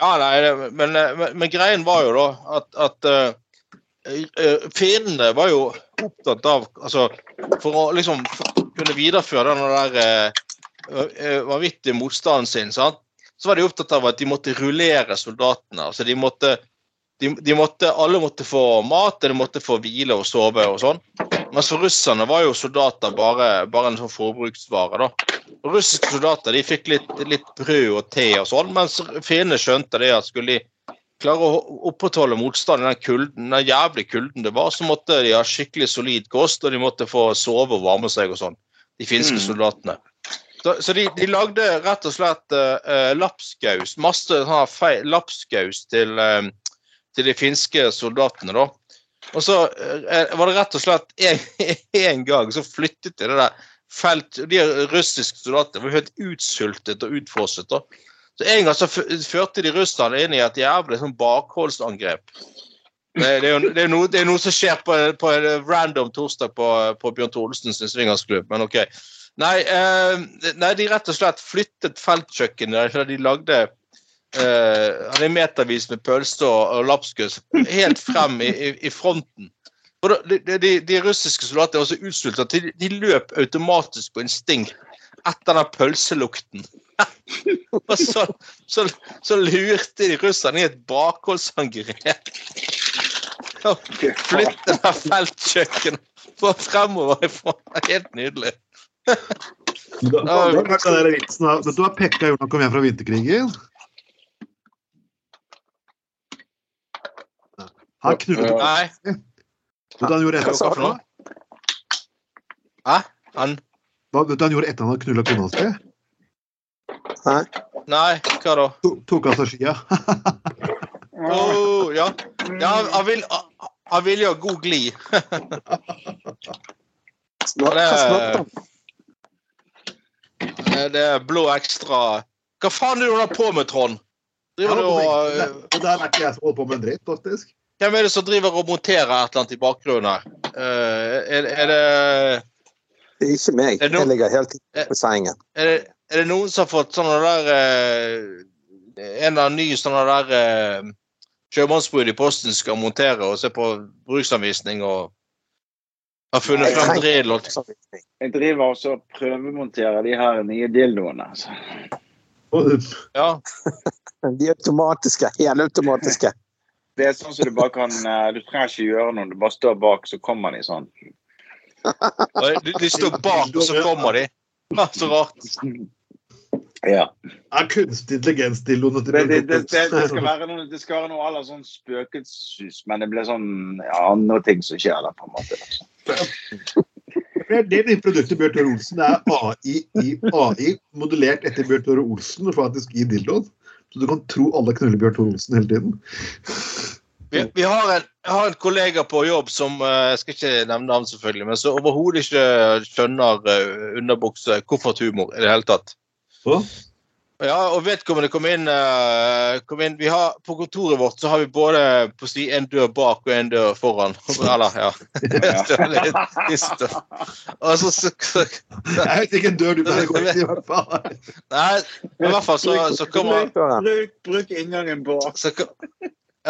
Ja, nei, men, men, men greien var jo da at, at eh, fiendene var jo opptatt av altså, For å liksom f- kunne videreføre den der uh, vanvittige motstanden sin, sant? så var de opptatt av at de måtte rullere soldatene. altså de måtte de, de måtte, Alle måtte få mat, de måtte få hvile og sove og sånn. Mens for russerne var jo soldater bare, bare en sånn forbruksvare. da. Russiske soldater de fikk litt, litt brød og te og sånn, mens fiendene skjønte det at skulle de klare å opprettholde motstanden i den kulden, den jævlig kulden det var, så måtte de ha skikkelig solid kost, og de måtte få sove og varme seg og sånn. De finske Mm. soldatene. Så, så de, de lagde rett og slett uh, lapskaus, masse sånn lapskaus til, uh, til de finske soldatene, da. Og så eh, var det rett og slett en, gang så flyttet de det der felt De russiske soldatene var helt utsultet og utfrosset. Så En gang så førte de russerne inn i et jævlig sånn bakholdsangrep. Det, det, er jo, det, er noe, det er noe som skjer på, på en random torsdag på, på Bjørn sin swingersklubb, men OK. Nei, eh, nei, de rett og slett flyttet feltkjøkkenet de lagde eh, han er metervis med pølse og, og lapskus helt frem i, i, i fronten. Da, de, de, de russiske soldatene er også utsulta. de, de løp automatisk på instinkt etter den pølselukten. og så, så, så lurte de russerne i et bakholdsangrep. Og flytte det feltkjøkkenet fremover ifra. Helt nydelig. Da, da, da, da, da, da, da, da, da, hva Pekka gjorde da han kom hjem fra vinterkrigen? Han knullet Nei. Vet du han gjorde Hva etter for noe? Hæ? Han Hva vet du han gjorde etter han hadde knulla kona si? Nei, hva da? To- Tok av seg skia. Oh, ja. ja han, vil, han vil jo ha god glid. Hva Det-? Eh, Det er blå ekstra Hva faen er det du holder på med, Trond? Driver du og, Det Og der er ikke jeg som holder på med en dritt, faktisk. Hvem er det som driver og monterer et eller annet i bakgrunnen her? Eh, er, er, det, Det er ikke meg. Er det Jeg ligger helt på sengen. er, det, er det noen som har fått sånne der eh, En eller annen ny sånne der eh, sjømannsbrud i posten skal montere og se på bruksanvisning og har funnet Nei, frem nei. drill? og- Jeg driver også og prøvemonterer de her nye dildoene. Altså. Ja. De automatiske. Helautomatiske. Det er sånn som du bare kan eh, Du trenger ikke gjøre noe, du bare står bak, så kommer de sånn. Og De, de står bak, og så kommer de. Ja, så rart. Ja. er kunstig intelligens-dildoene til Det, det, det, det, det skal være noe, det skal være noe à la sånn spøkelseshus, men det blir sånn ja, andre ting som skjer der, på en måte. Altså. Det er det nye produktet Bjørn Tore Olsen. Det er AI, i, AI modellert etter Bjørn Tore Olsen faktisk i dildoen. Så du kan tro alle knuller Bjørn Tore Olsen hele tiden. Vi, vi har, en, jeg har en kollega på jobb som eh, Jeg skal ikke nevne navn, selvfølgelig, men som overhodet ikke skjønner uh, underbukse, kofferthumor i det hele tatt. Hva? Ja, og vedkommende kom inn, eh, kom inn vi har, På kontoret vårt så har vi både på å si, en dør bak og en dør foran. Eller, ja. Og så, så, så, Jeg vet ikke en dør du bare går inn i, hvert fall. Nei, i hvert fall så, så kommer Bruk, bruk inngangen bak. så,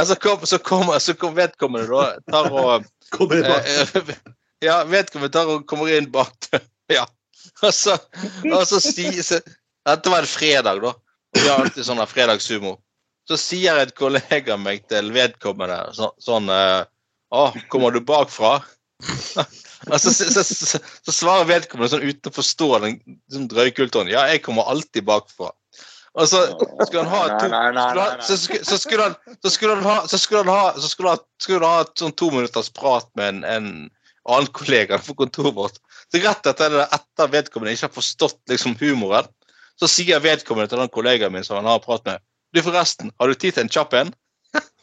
ja, så, kom, så, kommer, så kom vedkommende da tar og Kom inn bak. eh, Ja, vedkommende tar og kommer inn bak Ja. Og så, og så sier Dette var en fredag, da. Vi har alltid sånn fredagssumo. Så sier et kollega meg til vedkommende så, sånn eh, Å, kommer du bakfra? Og så, så, så, svarer vedkommende sånn uten å forstå den sånn drøykulturen. Ja, jeg kommer alltid bakfra. Og så skulle han ha to så skulle- han så skulle han ha så skulle han ha så skulle han, skulle han ha et sånn to minutters prat med en, en annen kollega på kontoret vårt. Så rett etter etter vedkommende ikke har forstått liksom humoren, så sier vedkommende til den kollegaen min som han har prat med Du forresten, har du tid til en kjapp en?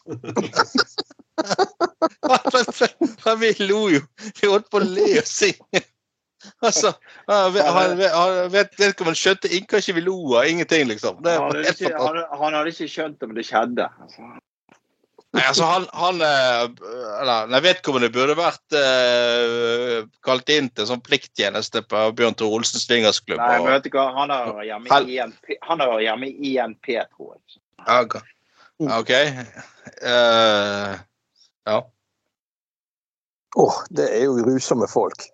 Vi lo jo. Vi holdt på å le og synge. Altså, han, han, han, vet, vedkommende skjønte ing- ikke vi lo av ingenting, liksom. Det Han hadde, ikke, han, han hadde ikke skjønt om det skjedde. Altså. Nei, altså han, han vet ikke om det burde vært uh, kalt inn til sånn plikttjeneste på Bjørn Tore Olsens swingersklubb. Nei, men vet du hva, han har hjemme han har hjemme i INP, tror jeg. Ok. OK. Uh, ja. Åh, det er jo grusomme folk.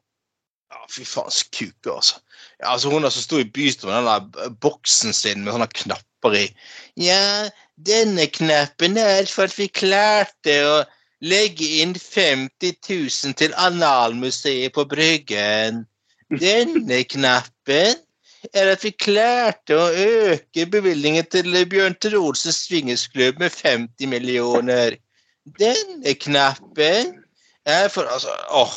Ja. Fy faen, så kuke, altså. Ja, altså. Hun der som sto i bystyret med den der boksen sin med sånne knapper i. Ja, denne knappen er for at vi klarte å legge inn 50 000 til Analmuseet på Bryggen. Denne knappen er at vi klarte å øke bevilgningen til Bjørn Tore Olsens swingersklubb med 50 millioner. Denne knappen er for Altså, åh,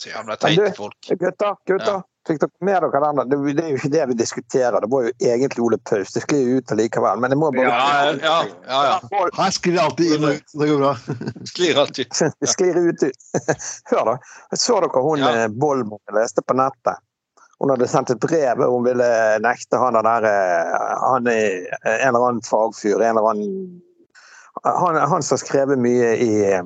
så jævla teite folk. Gutta, gutta. Ja. Fikk dere med dere den? Det, det er jo ikke det vi diskuterer. Det var jo egentlig Ole Paus. Det sklir ut allikevel. Men det må bare Ja, ja, ja. ja. Her sklir det alltid inn og ut, det går bra. Sklir alltid. Det sklir ut. Hør, da. Så dere hun Ja. ja. Bollmann jeg leste på nettet? Hun hadde sendt et brev hun ville nekte han der eh, han er en eller annen fagfyr, en eller annen Han, han som har skrevet mye i eh,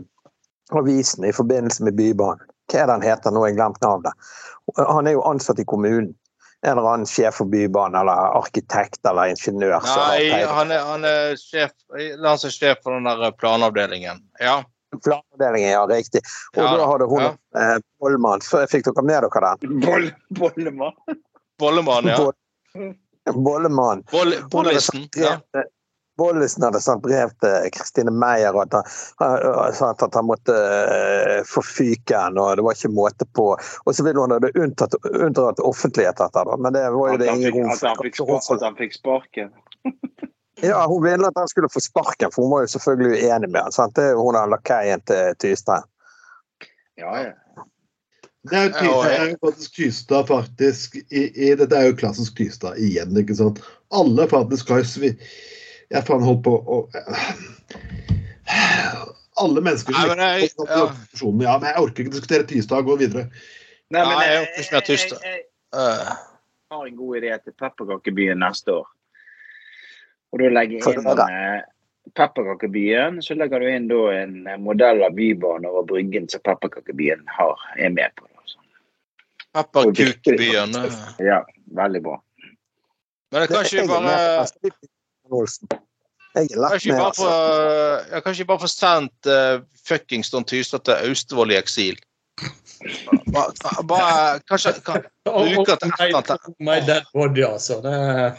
avisen i forbindelse med Bybanen. Hva er det han heter nå? Jeg glemt navnet. Han er jo ansatt i kommunen. En eller annen sjef for Bybanen, eller arkitekt eller ingeniør. som har Nei, han er, han er sjef, han er sjef for den der planavdelingen. Ja. Planavdelingen, ja, riktig. Og Ja, da hadde hun ja. eh, Bollmann. Så Fikk dere med dere den? Boll, bollemann. Bollemann, ja. Boll- Bollemann. Boll, sendt Ja. Bollesen hadde sendt brev til Kristine Meyer og at han, at han måtte forfyke få fyken, og det var ikke måte på. Og så ville hun ha det unntatt, offentlighet etter det, men det var jo At det ingen rom at han fikk, for. at han fikk sparken. Ja, hun ville at han skulle få sparken, for hun var jo selvfølgelig uenig med han. Sant? Det er hun er lakeien til Tystad. Ja, ja. Det er jo ty- Ja, det er jo faktisk Tystad, faktisk. I, i, dette er jo klassisk Tystad igjen, ikke sant. Alle faktisk har jo svi... Jeg faen holdt på å Alle mennesker Nei, men jeg- ja. Ja, men jeg orker ikke diskutere tirsdag. Gå videre. Nei, men jeg, jeg jeg, jeg, jeg Eh, har en god idé til Pepperkakebyen neste år. Og da legger jeg inn eh, Pepperkakebyen, så legger du inn da en eh, modell av Bybanen over Bryggen som Pepperkakebyen har, er med på. Pepperkukbyen. eh. Ja, veldig bra. Men det kan ikke bare Olsen. Jeg er lagt med, altså. få ja, Kanskje bare få sendt uh, fuckings Don Tystad til Austevoll i eksil. Bare, bare Kanskje kan, Bruker til et eller annet. My dead body, altså. Det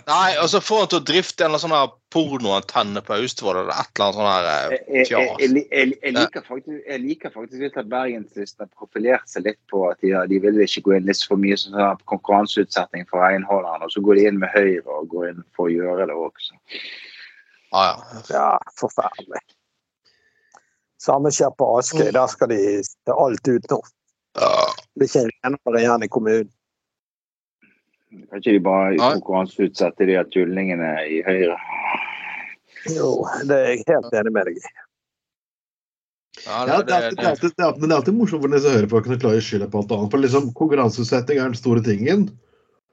Nei, og så får han til å drifte en sånn pornoantenne på Austevoll eller et eller annet sånn her eh, Jeg, jeg, liker faktisk, jeg liker faktisk litt at Bergenslisten har profilert seg litt på at de, de vil ikke gå inn litt for mye sånn konkurranseutsetting for renholderne. Og så går de inn med Høyre og går inn for å gjøre det også. ah, ja. Ja, forferdelig. Samme skjer på Askøy. Der skal de alt ut nå. Blir ikke renere igjen i kommunen. Kan ikke de bare konkurranseutsette de her tullingene i Høyre? Jo, det er jeg helt enig med deg i. Ja, det, det, alltid, det, alltid, det, er alltid, men det er alltid morsomt for disse høyrefolkene klarer å skylde på alt annet. For liksom, Konkurranseutsetting er den store tingen.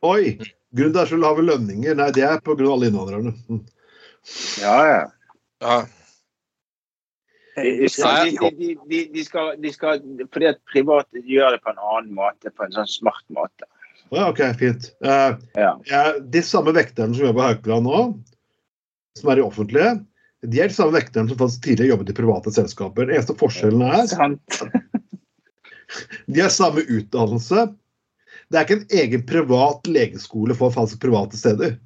Oi! Grunnen til at det er så lave lønninger, nei, det er pga. alle innvandrerne. Mm. Ja, ja. Ja. De, de, de, de, de, skal, de skal Fordi at private gjør det på en annen måte, på en sånn smart måte. Ja, OK, fint. Eh, Ja. ja, de samme vekterne som jobber på Haukeland nå, som er i offentlige, de er de samme vekterne som faktisk tidligere jobbet i private selskaper. Den eneste forskjellen er Sant? de har samme utdannelse. Det er ikke en egen privat legeskole for faktisk private steder.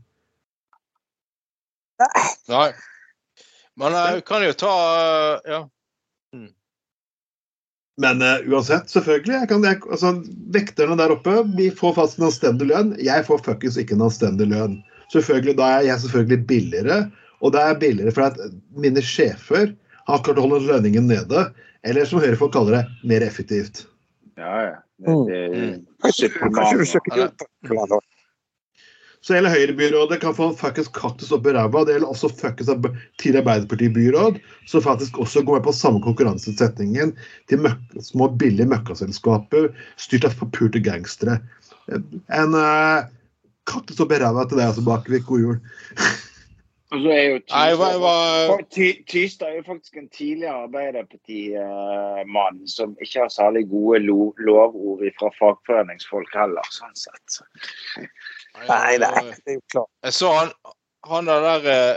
Nei. Men jeg kan jo ta Ja. Mm. Men uh, uansett, selvfølgelig. Jeg kan, jeg, altså, vekterne der oppe de får fast en anstendig lønn. Jeg får fuckings ikke en anstendig lønn. Selvfølgelig, Da er jeg selvfølgelig billigere. Og det er billigere for at mine sjefer har klart å holde lønningen nede. Eller som høyrefolk kaller det, mer effektivt. Ja, ja. Det, det, Mm. Kanskje, kanskje du søker da? Så hele Høyrebyrådet kan få fuckings kaktus opp i ræva. Det gjelder også fuckings tidligere Arbeiderparti-byråd, som faktisk også går med på samme konkurranseutsettingen til møk små, billige møkkaselskaper styrt av forpurte gangstere. En uh, kaktus opp i ræva til deg også, Bakvik. God jul. Tystad er jo faktisk en tidligere Arbeiderparti-mann som ikke har særlig gode lo lovord fra fagforeningsfolk heller, sånn sett. Nei, nei, det er jo klart. Jeg så han, han der der eh,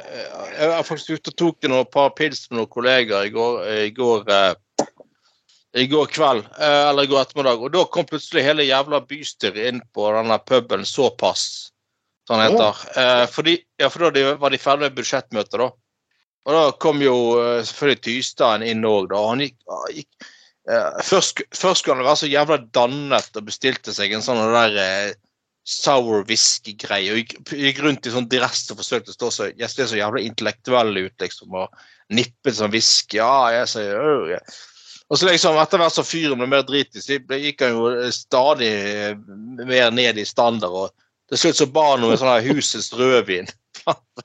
Jeg var faktisk ute og tok noen par pils med noen kollegaer i går, i går, eh, i går kveld, eh, eller i går ettermiddag. Og da kom plutselig hele jævla bystyret inn på denne puben Såpass, han heter. Eh, fordi, ja, for da var de ferdig med budsjettmøtet, da. Og da kom jo eh, selvfølgelig Tystad inn òg, da. Han gikk, han gikk eh, først, først skulle han være så jævla dannet og bestilte seg en sånn der eh, sour whisky-greie. og Gikk, gikk rundt i sånn dress og forsøkte å stå så, jeg ser så jævla intellektuell ut, liksom. Og nippet sånn whisky. Ja, jeg sier øh, ja. Og så liksom, etter hvert som fyren ble mer dritig, så gikk han jo stadig eh, mer ned i standard. og til slutt så ba han om en sånn husets rødvin.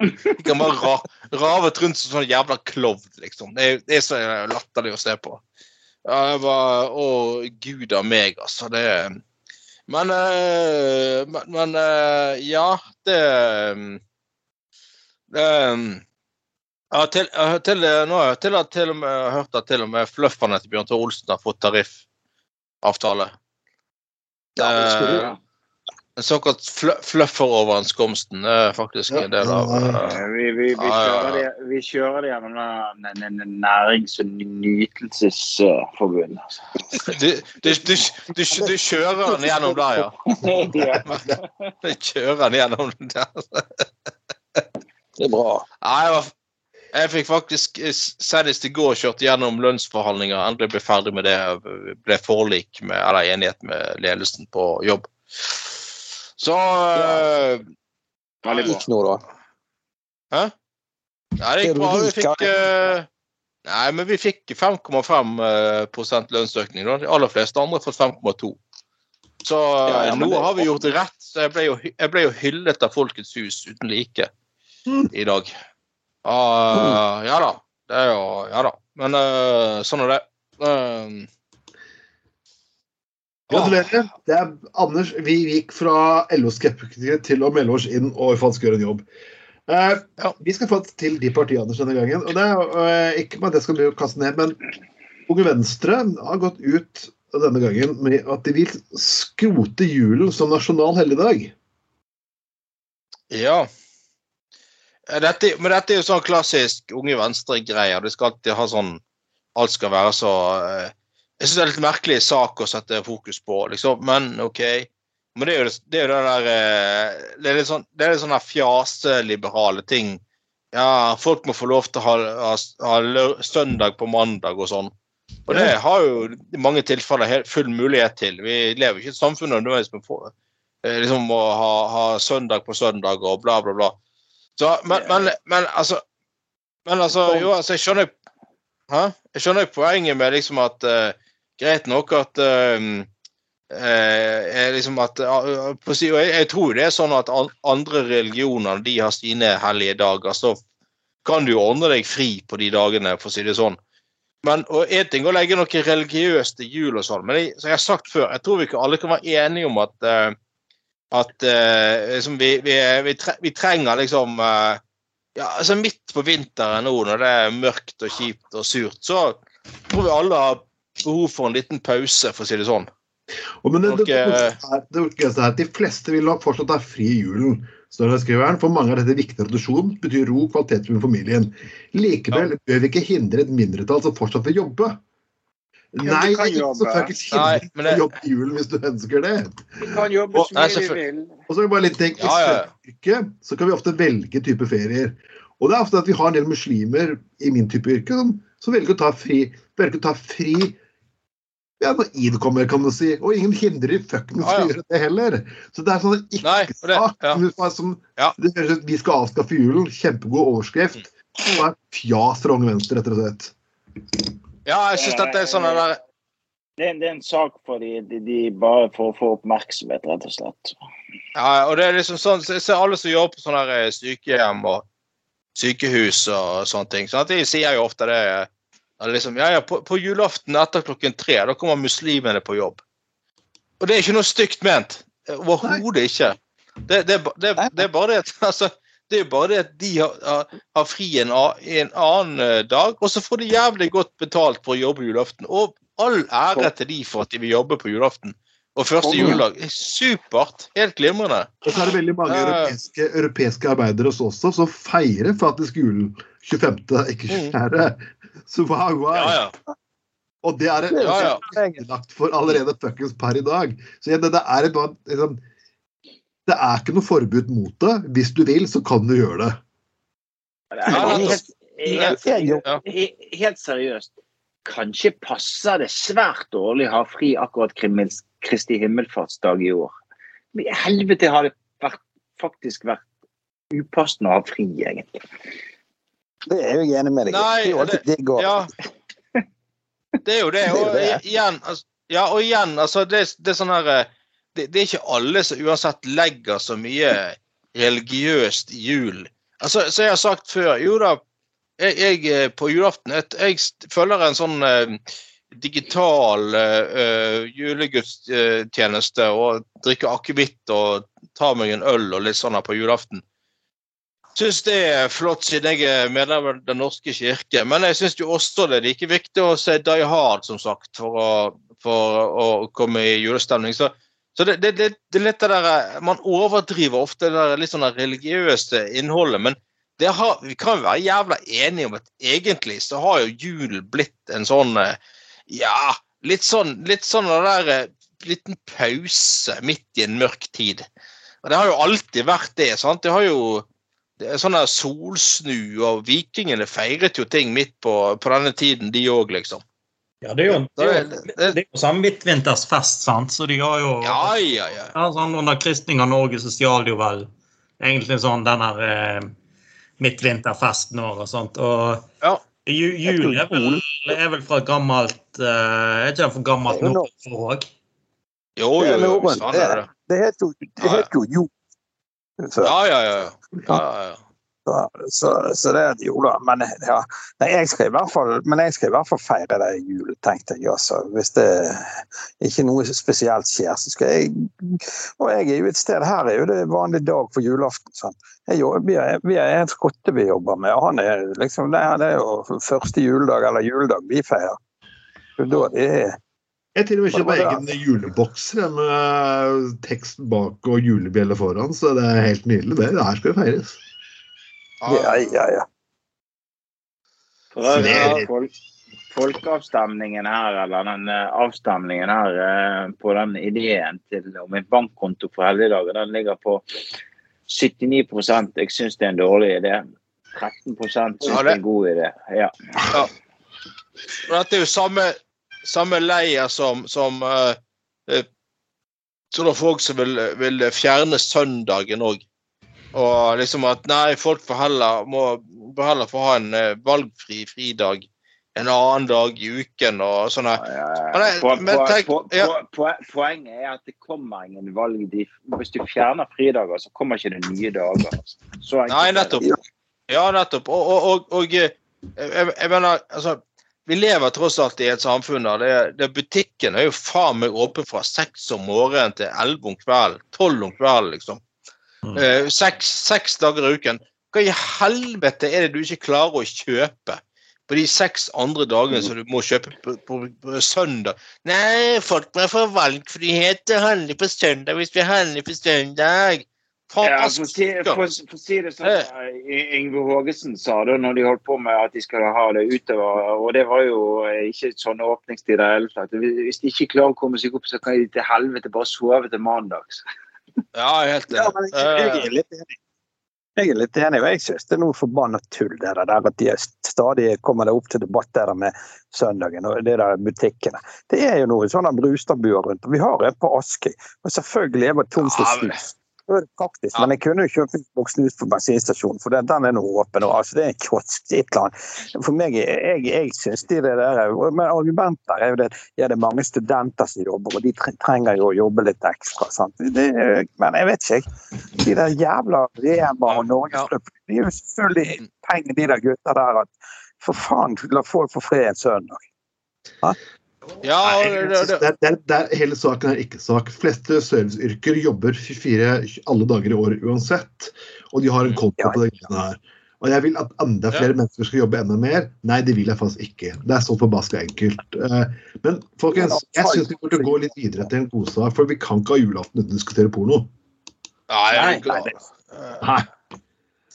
De kan bare ra, ravet rundt som sånn jævla klovn, liksom. Det er, det er så latterlig å se på. Ja, jeg var Å, gud a meg, altså. Det Men, øh, men, eh, ja, det det, ja, til, eh, til, nå jeg til, til og med hørt at til og med flufferne til Bjørn Tore Olsen har fått tariffavtale. Ja, det skulle Eh, Den såkalt fl skomsten er faktisk en del av eh, Eh, Vi, vi, vi, kjører det, vi kjører det gjennom nærings- og nytelsesforbundet. Altså. du, du, du, du, du kjører den gjennom der, ja. Du kjører den gjennom der. Det er bra. Nei, jeg, fikk faktisk eh, senest i går kjørt gjennom lønnsforhandlinger. Endelig ble ferdig med det. Ble forlik med, eller enighet med ledelsen på jobb. Så eh, Veldig bra. gikk nå, da. Hæ? Nei, det gikk bra. Vi fikk eh, Nei, men vi fikk 5,5 eh, lønnsøkning. Da. De aller fleste andre har fått 5,2. Så Ja, ja, nå har vi gjort det rett. Så jeg ble jo, jeg ble jo hyllet av Folkets hus uten like i dag. Ah, ja da. Det er jo Ja da. Men uh, sånn er det. Eh, Gratulerer. Det er Anders, vi gikk fra LO-skeptikere til å melde oss inn og faktisk gjøre en jobb. Uh, Ja. Vi skal få til de partiene Anders, denne gangen. og det er eh, Ikke med at det skal bli å kaste ned, men Unge Venstre har gått ut denne gangen med at de vil skrote julen som nasjonal helligdag. Ja. Dette, men dette er jo sånn klassisk Unge Venstre-greier. Du skal alltid ha sånn Alt skal være så eh, Jeg syns det er litt merkelig sak å sette fokus på, liksom. Men OK. Men det er jo det, er jo det der eh, Det er litt sånn det er litt sånn fjaseliberale ting. Ja, folk må få lov til å ha, ha, ha søndag på mandag og sånn. Og det har jo i mange tilfeller full mulighet til. Vi lever ikke i et samfunn nødvendigvis med få- eh, liksom å ha, ha søndag på søndag og bla, bla, bla. Så, men, men, men altså Men altså, jo, altså, jeg skjønner Hæ? Jeg skjønner poenget med liksom at eh, Greit nok at eh, eh, liksom at jeg, tror det er sånn at andre religioner de har sine hellige dager. Så kan du ordne deg fri på de dagene, for å si det sånn. Men En ting å legge noe religiøst til jul og sånn, men jeg, som jeg har sagt før, jeg tror vi ikke alle kan være enige om at eh, at eh, liksom vi, vi, vi trenger liksom eh, ja, altså Midt på vinteren nå, når det er mørkt og kjipt og surt, så tror vi alle har behov for en liten pause, for å si det sånn. Og men det, det, det, det, det er at De fleste vil nok fortsatt ha fri i julen. står det skriveren. For mange er dette viktig tradisjon, betyr ro og kvalitet med familien. Likevel bør vi ikke hindre et mindretall som fortsatt vil jobbe. Ja, Nei, du kan ikke jobbe. selvfølgelig Nei, hindre men deg å det- jobbe i julen hvis du ønsker det. Vi kan jobbe så mye du vil. Og så er det bare litt tenk, I Ja, ja, ja. yrke så kan vi ofte velge type ferier. Og det er ofte at vi har en del muslimer i min type yrke som, som velger å ta fri velger å ta fri ja, når id kommer, kan du si. Og ingen hindrer fuckings ah, ja. gjøre det heller. Så det er sånn ikke-sak ja. som, som Ja. Det høres ut som vi skal avskaffe julen. Kjempegod overskrift. Det er fjas fra Unge Venstre, rett og slett. Ja, jeg syns dette er sånn der Det er, det er en sak for de, de, de bare for å få oppmerksomhet, rett og slett. Ja, og det er liksom sånn, Jeg ser alle som jobber på sånne her sykehjem og sykehus og sånne ting. sånn at De sier jo ofte det liksom, ja, ja, på, på julaften etter klokken tre da kommer muslimene på jobb. Og det er ikke noe stygt ment. Overhodet ikke. Det, det, det, det er bare det at altså, det er jo bare det at de har, har, har fri en, en annen eh, dag, og så får de jævlig godt betalt for å jobbe julaften. Og all ære til de for at de vil jobbe på julaften. Og første juledag. er Supert. Helt glimrende. Og så er det veldig mange europeiske, europeiske arbeidere hos oss også som feirer faktisk julen 25., ikke 24. Så wow, wow. Ja, ja. Og det er det Ja, ja. lagt for allerede fuckings per i dag. Så igjen, det, det er et liksom, Det er ikke noe forbud mot det. Hvis du vil, så kan du gjøre det. Det er helt, seriøst. Kanskje passer det svært dårlig å ha fri akkurat Kristi himmelfartsdag i år. Men i helvete har det vært, faktisk vært upassende å ha fri, egentlig. Det er jeg enig med deg i. Det, Det jo Ja. Det er jo det. Jo Og det. igjen, altså, ja, og igjen altså, det, det er sånn her eh, det, er ikke alle som uansett legger så mye religiøst i julen. Altså, så jeg har sagt før Jo da, jeg, jeg eh, på julaften jeg, jeg følger en sånn eh, digital uh, julegudstjeneste og drikker akevitt og tar meg en øl og litt sånn her på julaften. Syns det er flott siden jeg er medlem av Den norske kirke. Men jeg syns også det er like viktig å se Die Hard, som sagt, for å, for å komme i julestemning. Så, så det, det, det, det er litt det der Man overdriver ofte det der litt sånn religiøse innholdet. Men har, vi kan være jævla enige om at egentlig så har jo julen blitt en sånn eh, Ja, litt sånn litt sånn der eh, liten pause midt i en mørk tid. Og det har jo alltid vært det. sant? Det har jo det er sånn der solsnu, og vikingene feiret jo ting midt på, på denne tiden, de òg, liksom. Ja, det er jo, det er jo, Det- det er jo sånn midtvintersfest, sant? Så de har jo Ja, ja, ja. Ja, sånn Under kristning av Norge så stjal de jo vel egentlig sånn den her eh, midtvinterfesten og sånt. Og Ja. ju, jul er vel, er vel fra gammelt eh, Er ikke det for gammelt Det for òg? Jo, jo, Det jo. Sånn er det. Det heter jo, det jo. Ja, ja, ja. ja, ja, ja. Så, så, så det er jo da. Men, ja. Nei, jeg skal i hvert fall, men jeg skal i hvert fall feire det jul, tenkte jeg. også. Hvis det ikke noe spesielt skjer, så skal jeg Og jeg er jo et sted her er jo det vanlig dag for julaften. Sånn. Jeg vi, er, vi er en skotte vi jobber med, og han er liksom det, er- det er jo første juledag eller juledag vi feirer. Så Da det er Jeg til og med kjøper Hva var egen juleboks med tekst bak og julebjelle foran, så det er helt nydelig. det. Det her skal jo feires. Ja, ja, ja. For øvrig Det har litt- folk, folkeavstemningen her, eller den eh, avstemningen her eh, på den ideen til om en bankkonto for helligdager, den ligger på 79% Jeg syns det er en dårlig idé. 13% syns det er en god idé. Ja. Og Dette er jo samme, samme leia som, som eh, eh, sånne folk som vil, vil fjerne søndagen òg. Og liksom at nei, folk får heller, må heller få ha en uh, valgfri fridag en annen dag i uken og sånn her. Poenget er at det kommer ingen valg. De, hvis du fjerner fridager, så kommer ikke det nye dager. Så Nei, nettopp. Ja, nettopp. Og, og, og, og jeg, jeg mener, altså vi lever tross alt i et samfunn der det, det butikken er jo faen meg åpen fra seks om morgenen til elleve om kvelden. Tolv om kvelden, liksom. Mm. Eh, seks, seks dager i uken. Hva i helvete er det du ikke klarer å kjøpe på de seks andre dagene som du må kjøpe på, på, på søndag? Nei, folk må få valgfrihet til å handle på søndag hvis vi handler på søndag. Ja, for, å si, for, for å si det sånn Yngve Hågesen sa da når de holdt på med at de skulle ha det utover, og det var jo eh, ikke sånne åpningstider i det hele tatt. Hvis de ikke klarer å komme seg opp, så kan de til helvete bare sove til mandag. Ja, helt helt Ja, jeg, Eh, er litt enig. Jeg er litt enig, og jeg synes det er noe forbanna tull det der at de stadig kommer det opp til debatt der med søndagen og det der butikkene. Det er jo noen sånne Brustadbuer rundt, og vi har en på Askøy. Og selvfølgelig er det tomt for snus. Praktisk, Ja. men jeg kunne jo kjøpt en boks snus på bensinstasjonen, for den, den er nå åpen. altså Det er en kiosk, et eller annet. For meg, jeg, jeg synes de det der Men argumenter er jo det ja, det er mange studenter som jobber, og de trenger jo å jobbe litt ekstra. sant? Det, men jeg vet ikke. De der jævla Rema og Norgesgruppen, de er jo selvfølgelig penger, de der gutta der. at For faen, la folk få fred en søndag. Ja, det, det, det, hele saken er ikke sak. Fleste serviceyrker jobber 24 alle dager i året uansett. Og de har en konto Ja. på det greiene her. Og jeg vil at enda flere mennesker skal jobbe enda mer. Nei, det vil jeg faktisk ikke. Det er så forbaska enkelt. Eh, Men folkens, jeg syns vi burde gå litt videre til en godsak, for vi kan ikke ha julaften uten å diskutere porno. er Nei, glad. nei, Nei.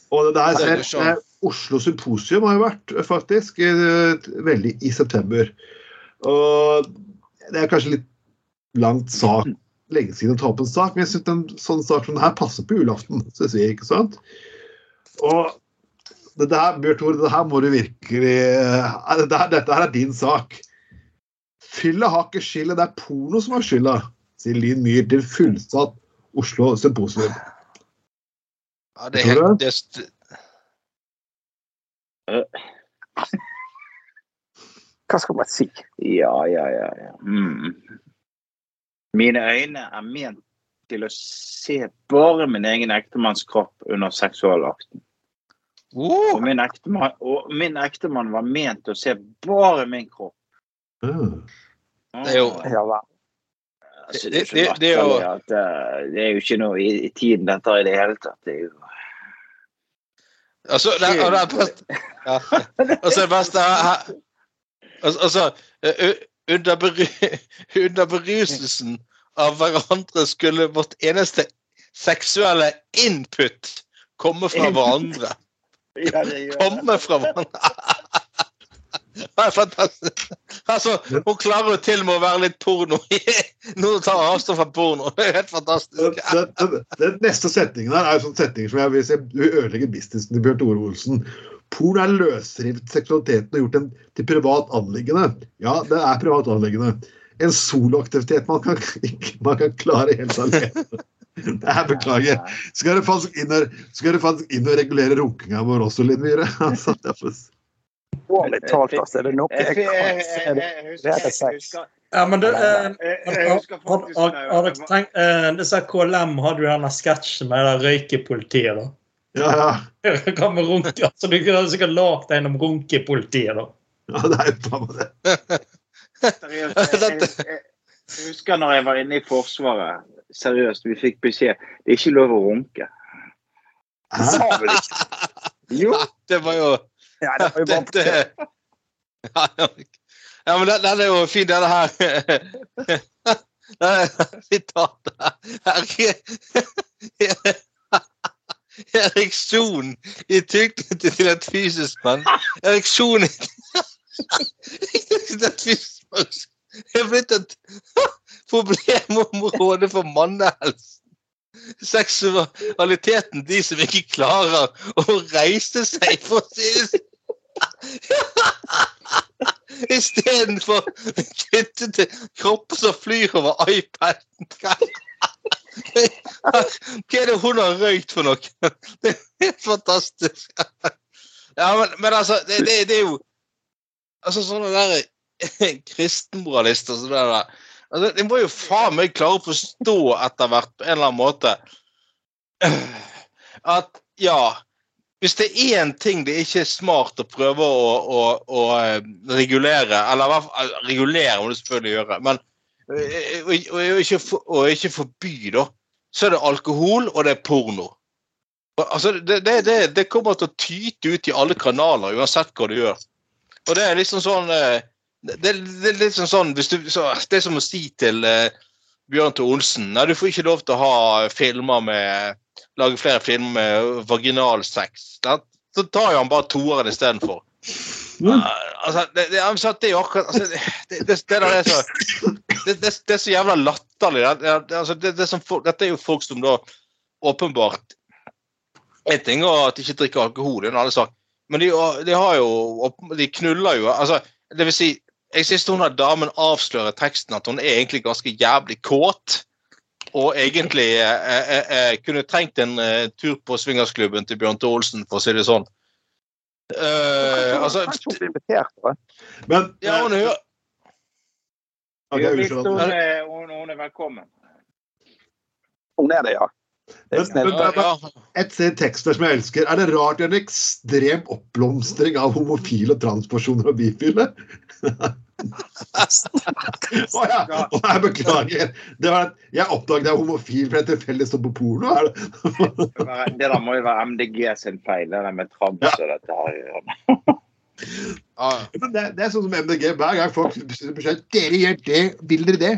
Og det der er ser, Oslo Symposium har jo vært eh, faktisk eh, veldig i september. Og det er kanskje litt langt sak, lenge siden å ta opp en sak, men jeg syns en sånn sak som det her passer på julaften. Synes jeg, ikke sant? Og det der, Bjørn Tore, det her må du virkelig eh, det der, Dette her er din sak. Fylla har ikke skylda, det er porno som har skylda, sier Linn Myhr til fullsatt Oslo Symposium. Ja, det er helt det, er st- Hva skal man si? Ja, ja, ja. ja. Mm. Mine øyne er ment til å se bare min egen ektemanns kropp under seksualakten. Oh, Og min ektemann, og min ektemann var ment til å se bare min kropp. Mm. Det er jo- Ja. Altså, Det- er det- er jo- at, eh, det er jo ikke noe i, i tiden dette i det hele tatt. Det er jo altså, det, og det er best, ja. Altså, det beste her altså, altså, under, beru, under beruselsen av hverandre skulle vårt eneste seksuelle input komme fra hverandre. Ja. Komme fra hverandre. Det er fantastisk. Altså, hun klarer jo til med å være litt porno. Nå tar avstand fra porno. Det er helt fantastisk. den, den, den neste setningen her er jo sånn setning som jeg vil se du ødelegger businessen til Bjørn Tore Olsen. Porno er løsrevet seksualiteten og gjort den til privat anliggende. Ja, det er privat anliggende. En soloaktivitet man kan, ikke, man kan klare helt alene. Det er beklager. Skal du faktisk inn og, skal du faktisk inn og regulere runkinga vår også, Linn Myhre? Altså, det er talt, altså. Er det noe Jeg, jeg jeg, kan se det? Det er det sex. Ja, men du, eh, har, dere tenkt eh, Disse KLM hadde jo denne sketsjen med det røykepolitiet, da. Ja, ja. Hva med runke? Altså, du kunne sikkert lagd en om runkepolitiet, da. ja, det er jo bare det. Seriøst, jeg, jeg, jeg, jeg husker når jeg var inne i Forsvaret. Seriøst, vi fikk beskjed det er ikke lov å runke. Hæ? Sa vel ikke Jo, Det var jo Ja, det var jo bare det, det, ja, men den, den er jo fin, denne her. Sitatet her. Ereksjon i tilknytning til et fysisk mann. Ereksjon i til et fysisk mann er blitt et problemområde for mannehelsen. Seksualiteten, de som ikke klarer å reise seg, for å si det sånn. Istedenfor til kropper som flyr over iPaden. Hva er det hun har røykt for noe? Det er fantastisk. Ja, men, men altså, det, det, det er jo Altså, sånne der kristenmoralister som det der altså, De må jo faen meg klare å forstå etter hvert på en eller annen måte at ja, hvis det er én ting det ikke er smart å prøve å, å, å eh, regulere Eller regulere må du selvfølgelig gjøre, men eh, og, og, ikke, og ikke forby, da, så er det alkohol, og det er porno. Altså, det, det, det, det, kommer til å tyte ut i alle kanaler, uansett hva du gjør. Og det er liksom sånn eh, Det, er liksom sånn hvis du, så, Det er som å si til uh, Bjørn Tor Olsen Nei, du får ikke lov til å ha filmer med Lage flere filmer med vaginalsex. Så tar jo han bare toeren istedenfor. Mm. Uh, altså, det, det, det, er jo akkurat altså, det, det, er så det, er så jævla latterlig. Altså, dette er jo folk som da åpenbart en ting er at de ikke drikker alkohol. Men de, de, har jo De knuller jo. altså, Det vil si, jeg syns hun har damen avslører teksten at hun er egentlig ganske jævlig kåt. Og egentlig eh, eh, eh, kunne trengt en eh, tur på swingersklubben til Bjørn Tore Olsen, for å si det sånn. Uh, altså, men ja, hun hører okay, hun, er, hun, hun er velkommen. Hun er det, ja. Et tekster som jeg elsker. Er det rart en ekstrem oppblomstring av homofile transpersoner og bifile? Å ja. Og jeg beklager. Det var at jeg oppdaget jeg er homofil for jeg tilfeldig står på porno. Er det? det der må jo være MDG sin feil, det der med trams og dette her. det, det, er sånn som MDG. Hver gang folk bestemmer beskjed Dere gjør det. Vil dere det?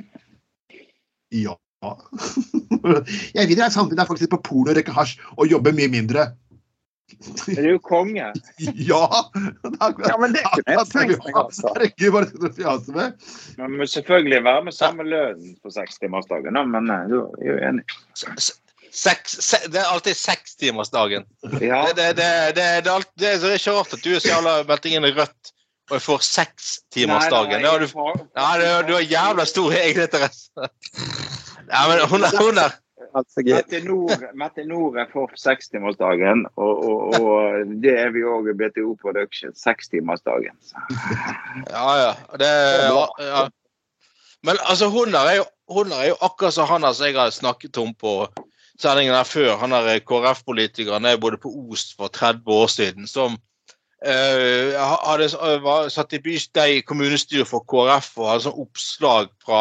Ja. Jeg vil ha et samfunn der folk sitter på porno og røyker hasj og jobber mye mindre. Er du konge? ja! ja, men det kunne jeg tenkt meg, altså. Herregud, hva er det du fjaser med? Man må selvfølgelig være med samme lønn på sekstimersdagen, men eh, du er jo enig. Seks, se, det er alltid sekstimersdagen. Ja. Det, det, det, det, er ikke rart at du er så jævla meldt inn i Rødt og jeg får sekstimersdagen. Du, nei, du har jævla stor egeninteresse. Ja, men hun er, hun er. Mette Nord er for sekstimersdagen, og, og, og det er vi òg i BTO Production. Sekstimersdagen. Ja, ja. Det, ja, ja. Men altså, hun er jo, hun er jo akkurat som han altså, jeg har snakket om på sendingen her før. Han er KrF-politikeren jeg bodde på Os for 30 år siden. som Uh, hadde, var, satt i by, i kommunestyret for KrF og hadde sånn oppslag fra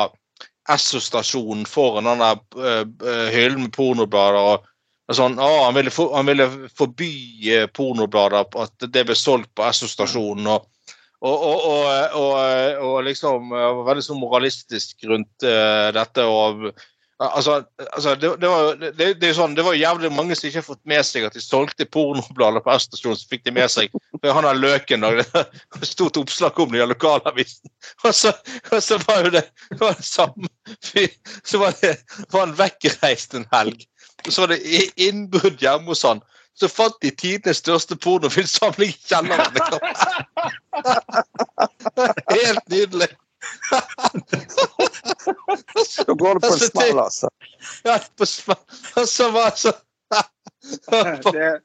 Esso-stasjonen foran den der uh, hyllen med pornoblader. og, sånn, å, han, ville for, han, ville forby uh, pornoblader, at det ble solgt på Esso-stasjonen. og og, og, og, liksom var veldig sånn moralistisk rundt dette. og Altså, altså det, det, var, det, det, er sånn, det var jævlig mange som ikke har fått med seg at de solgte pornoblader på S-stasjonen. Så fikk de med seg for han har løken og det stort oppslag om det i lokalavisen. Og så, og så var jo det, var det samme Så var det var han vekkreist en helg. Og så var det innbrudd hjemme hos han. Så fant de tidenes største pornofilmsamling i kjelleren. Helt nydelig. Så går det på en smell, altså. Ja, på smell. Og så var så det,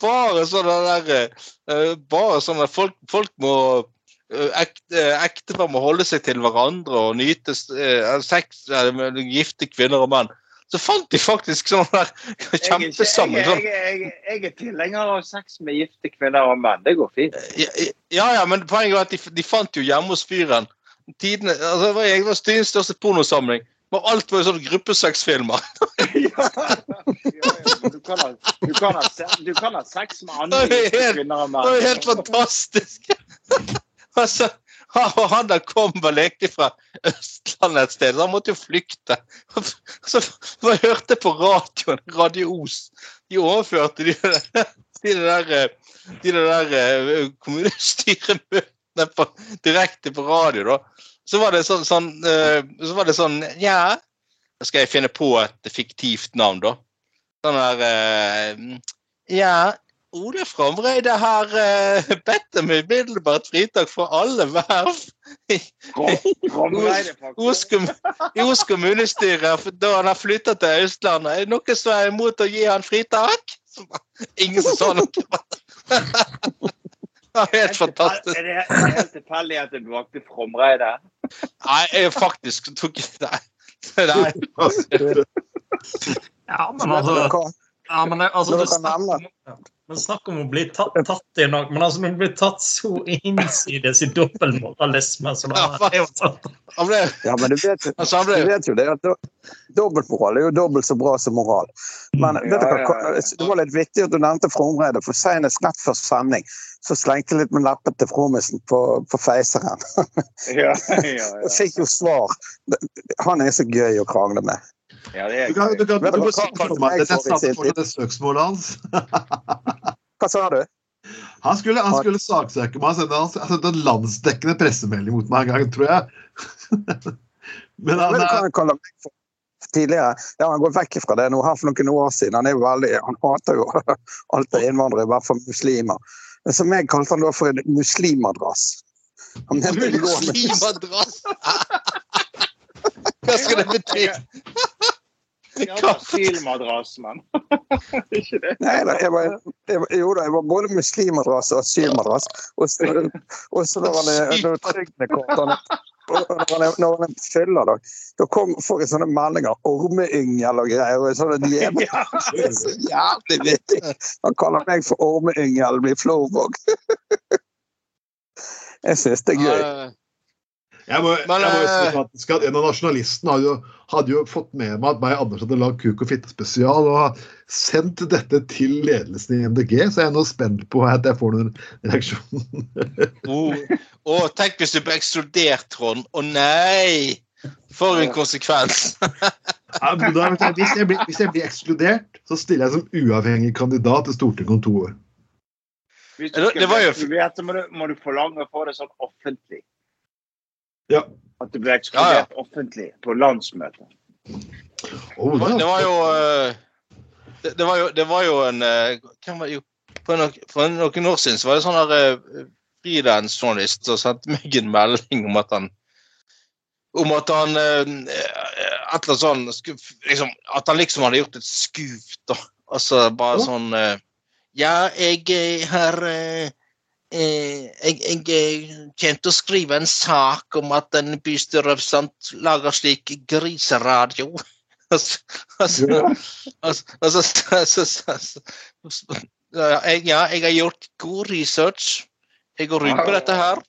Bare sånne der eh, Bare sånne folk, folk må eh, ekte, Ektepar må holde seg til hverandre og nyte eh, sex gifte kvinner og menn så fant de faktisk sånn der kjempesamling sånn. Jeg, jeg, jeg, er tilhenger av sex med gifte kvinner og menn. Det går fint. Ja, ja, men poenget var at de, de fant jo hjemme hos fyren Tidene, altså, det var, jeg Styens største pornosamling. Men alt var jo sånn gruppesexfilmer. ja, ja, du, kan ha, du, kan ha, du kan ha sex med andre kvinner og menn. Det var helt fantastisk. altså, og han der kom vel egentlig fra Østlandet et sted, så han måtte jo flykte. Så jeg hørte på radioen, Radio Os, de overførte de, de der, de der eh, kommunestyremøtene på, direkte på radio. da. Så var det sånn, sånn, eh, så var det sånn Ja, skal jeg finne på et fiktivt navn, da. Sånn der eh, Ja, Ole Framreide har uh, bedt om umiddelbart fritak fra alle verv i, Os kommunestyre da han har flytta til Østlandet. Er det noen som er imot å gi han fritak? Ingen som sa noe. Helt fantastisk. Er det helt tilfeldig at du valgte Fromreide? Nei, jeg faktisk tok Nei. Nei. Ja, men altså? Ja, men, det- altså du snakker, om- men snakk om å bli tatt, tatt i noe Men altså, når du blir tatt så innsides i dobbeltmoralisme så da er jo sånn Ja, men du vet, altså, du vet jo det at dobbeltmoral er jo dobbelt så bra som moral. Men vet Ja, ja, hva- ja. det var litt vittig at du nevnte Fromredet, for senest rett før sending så slengte jeg litt med leppet til Frommisen på, på Feiseren. Ja, ja, ja. fikk jo svar. Han er så gøy å krangle med. Ja det er Du kan, du kan, du kan hva- for meg, det søksmålet hans. Hva sa du? Han skulle, han skulle saksøke meg. Han sendte, en landsdekkende pressemelding mot meg en gang, tror jeg. Men han er tidligere. Ja, han går vekk fra det nå her for noen år siden. Han er jo veldig, han hater jo alt av innvandrere, i hvert fall muslimer. Men som jeg kalte han da for en muslimadrass. Han mente Muslimadrass! Hva skal det bety? Asylmadrass, mann. ikke det. Nei, da, jeg var, jeg, jo da, jeg var både muslimadrass og asylmadrass. Og så, og så når han er når han er- er- er fyller, da, da kom, får jeg sånne meldinger. Ormeyngel og greier. og sånne jævlig, det er så jævlig vittig. Han kaller meg for Ormeyngel, blir Florvåg. Jeg syns det er gøy. Jeg må, Men, jeg må jo si eh, faktisk at En av nasjonalistene hadde jo, hadde jo fått med meg at meg og Anders hadde lagd Kuk og fitte spesial og sendt dette til ledelsen i MDG, så jeg er nå spent på at jeg får noen reaksjon. Oh. oh, tenk hvis du ble ekskludert, Trond. Å nei! For en konsekvens. Ja, men da, jeg, hvis, jeg blir, hvis jeg blir ekskludert, så stiller jeg som uavhengig kandidat til Stortinget om to år. Hvis du skal det var bli jo- ekskludert, så må du, må du forlange å få det sånn offentlig. Ja. At du ble ekskludert offentlig på landsmøtet. Oh, Det var, det var jo eh, det, det, var jo, det var jo en eh, Hvem var jo For, noen, noen år siden så var det sånn der uh, frilansjournalist som sendte meg en melding om at han om at han eh, et eller annet sånn liksom, At han liksom hadde gjort et skup, da. Altså bare Ja. sånn eh, Ja, jeg er har eh, eh, jeg, jeg kjente å skrive en sak om at en bystyrerepresentant lager slik griseradio. Altså, Ja. jeg, har gjort god research. Jeg går rundt på dette her.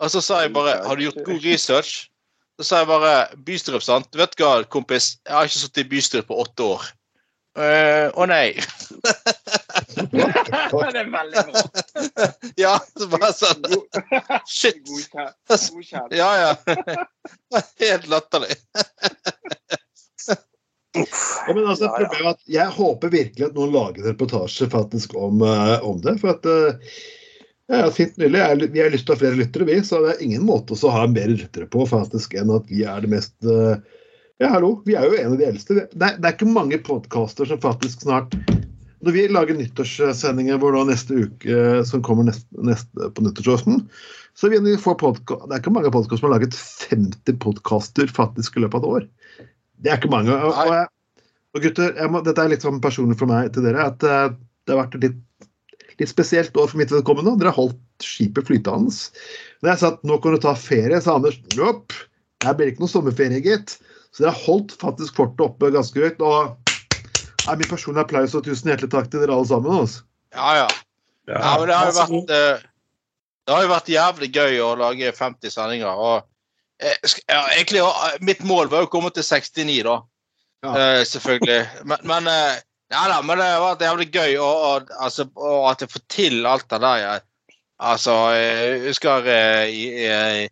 Og så sa jeg bare Har du gjort god research? Så sa jeg bare bystyrerepresentant. Vet du hva, kompis, jeg har ikke sittet i bystyret på åtte år. Eh, Å nei. det er veldig bra. Ja, så bare sånn Shit. Ja, ja. Helt latterlig. Ja, men altså, Ja, ja. er at Jeg håper virkelig at noen lager en reportasje faktisk om, uh, om det. For at uh, ja, fint nylig. Jeg, vi har lyst til å ha flere lyttere, vi. Så det er ingen måte å ha mer lyttere på faktisk enn at vi er det mest uh, Ja, hallo, vi er jo en av de eldste. Det er, det er ikke mange podkaster som faktisk snart Når vi lager nyttårssendinger vår neste uke, som kommer neste, neste, på nyttårsaften, så vil vi få podkast Det er ikke mange podkaster som har laget 50 podkaster faktisk i løpet av et år. Det er ikke mange. Og, jeg, og gutter, må, dette er litt sånn personlig for meg til dere. at eh, Det har vært et litt, litt spesielt år for mitt vedkommende. Dere har holdt skipet flytende. Når jeg sa at nå kan du ta ferie, sa Anders nopp, det blir ikke noe sommerferie, gitt. Så dere har holdt faktisk fortet oppe ganske høyt. og er min personlige applaus og tusen hjertelig takk til dere alle sammen. Altså. Ja, ja. Ja, men det har jo vært eh, Det har jo vært jævlig gøy å lage 50 sendinger. og eh, sk- ja, egentlig, eh, Mitt mål var jo å komme til 69, da. Ja. Eh, selvfølgelig. Men, men, eh, ja, da, men det har vært jævlig gøy å, å, altså, å, at jeg får til alt det der. Jeg, altså, jeg husker eh, i, i,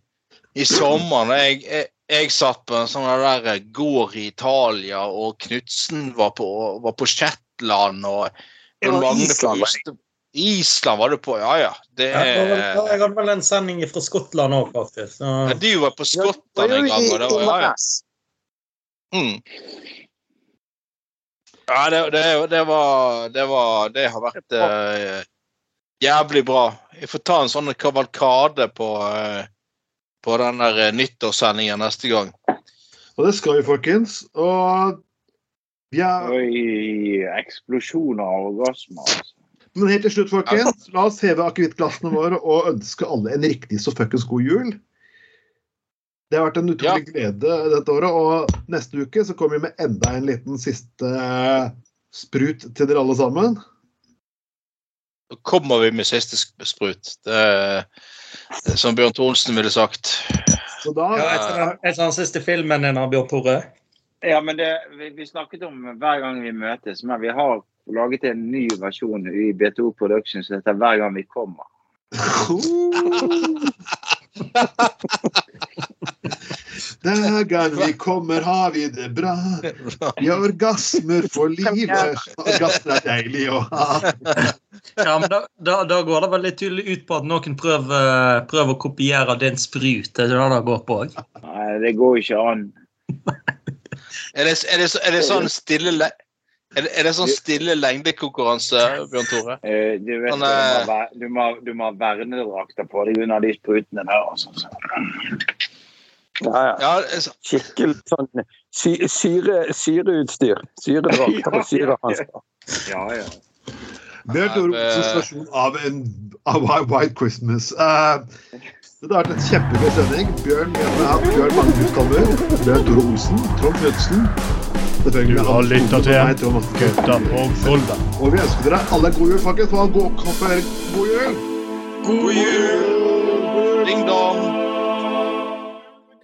i sommeren jeg, jeg, jeg satt på en sånn der gård i Italia, og Knutsen var på, var på Shetland. og Det var Island på Island var du på, ja ja. Det Ja, det var Jeg hadde vel en sending fra Skottland òg, faktisk. Så, ja, du var på Skottland en gang. og det var, ja, ja. Mm. Ja, det, det, det var Det var Det har vært eh, jævlig bra. Jeg får ta en sånn kavalkade på eh, på den der nyttårssendinga nyttårssendingen neste gang. Og det skal vi, folkens. Og vi er, Oi, eksplosjoner og orgasmer. Altså. men helt til slutt, folkens, la oss heve akevittglassene våre og ønske alle en riktig så fuckings god jul. Det har vært en utrolig glede dette året, og neste uke så kommer vi med enda en liten siste eh, sprut til dere alle sammen. Da kommer vi med siste sprut. Det som Bjørn Thorsen ville sagt. Så da Ja, etter den, etter den siste filmen din av Bjørn Tore. Ja, men det, vi, vi snakket om hver gang vi møtes, men vi har laget en ny versjon i B2 Productions som heter 'Hver gang vi kommer'. Gang vi kommer, har vi det bra. Vi har orgasmer for livet. Orgasmer er deilig å ha. Ja, men da, da, da går det veldig tydelig ut på at noen prøver, prøver å kopiere din sprut. Det er det det går på òg. Nei, det går ikke an. Er det, er det, er det sånn stille le er det, er det sånn stille lengdekonkurranse, Bjørn Tore? Eh, Du, vet, sånn, du, må, du, må, du må ha vernedrakter på deg under de sprutene der. Altså. Ja, ja. Ja, er så- Skikkelig sånn sy syre, syreutstyr. Syredrakter og syrehansker. Ja, ja. Bjørn Tore Olsens versjon av en av White Christmas. Uh, det har vært en kjempegøy sending. Bjørn Bjørn Magnus kommer Bjørn Tore Olsen, Trond Knutsen. Du har lytta til. Gutta på gulvet. Og vi ønsker dere alle god jul, folkens. God jul! God jul! Ding dong!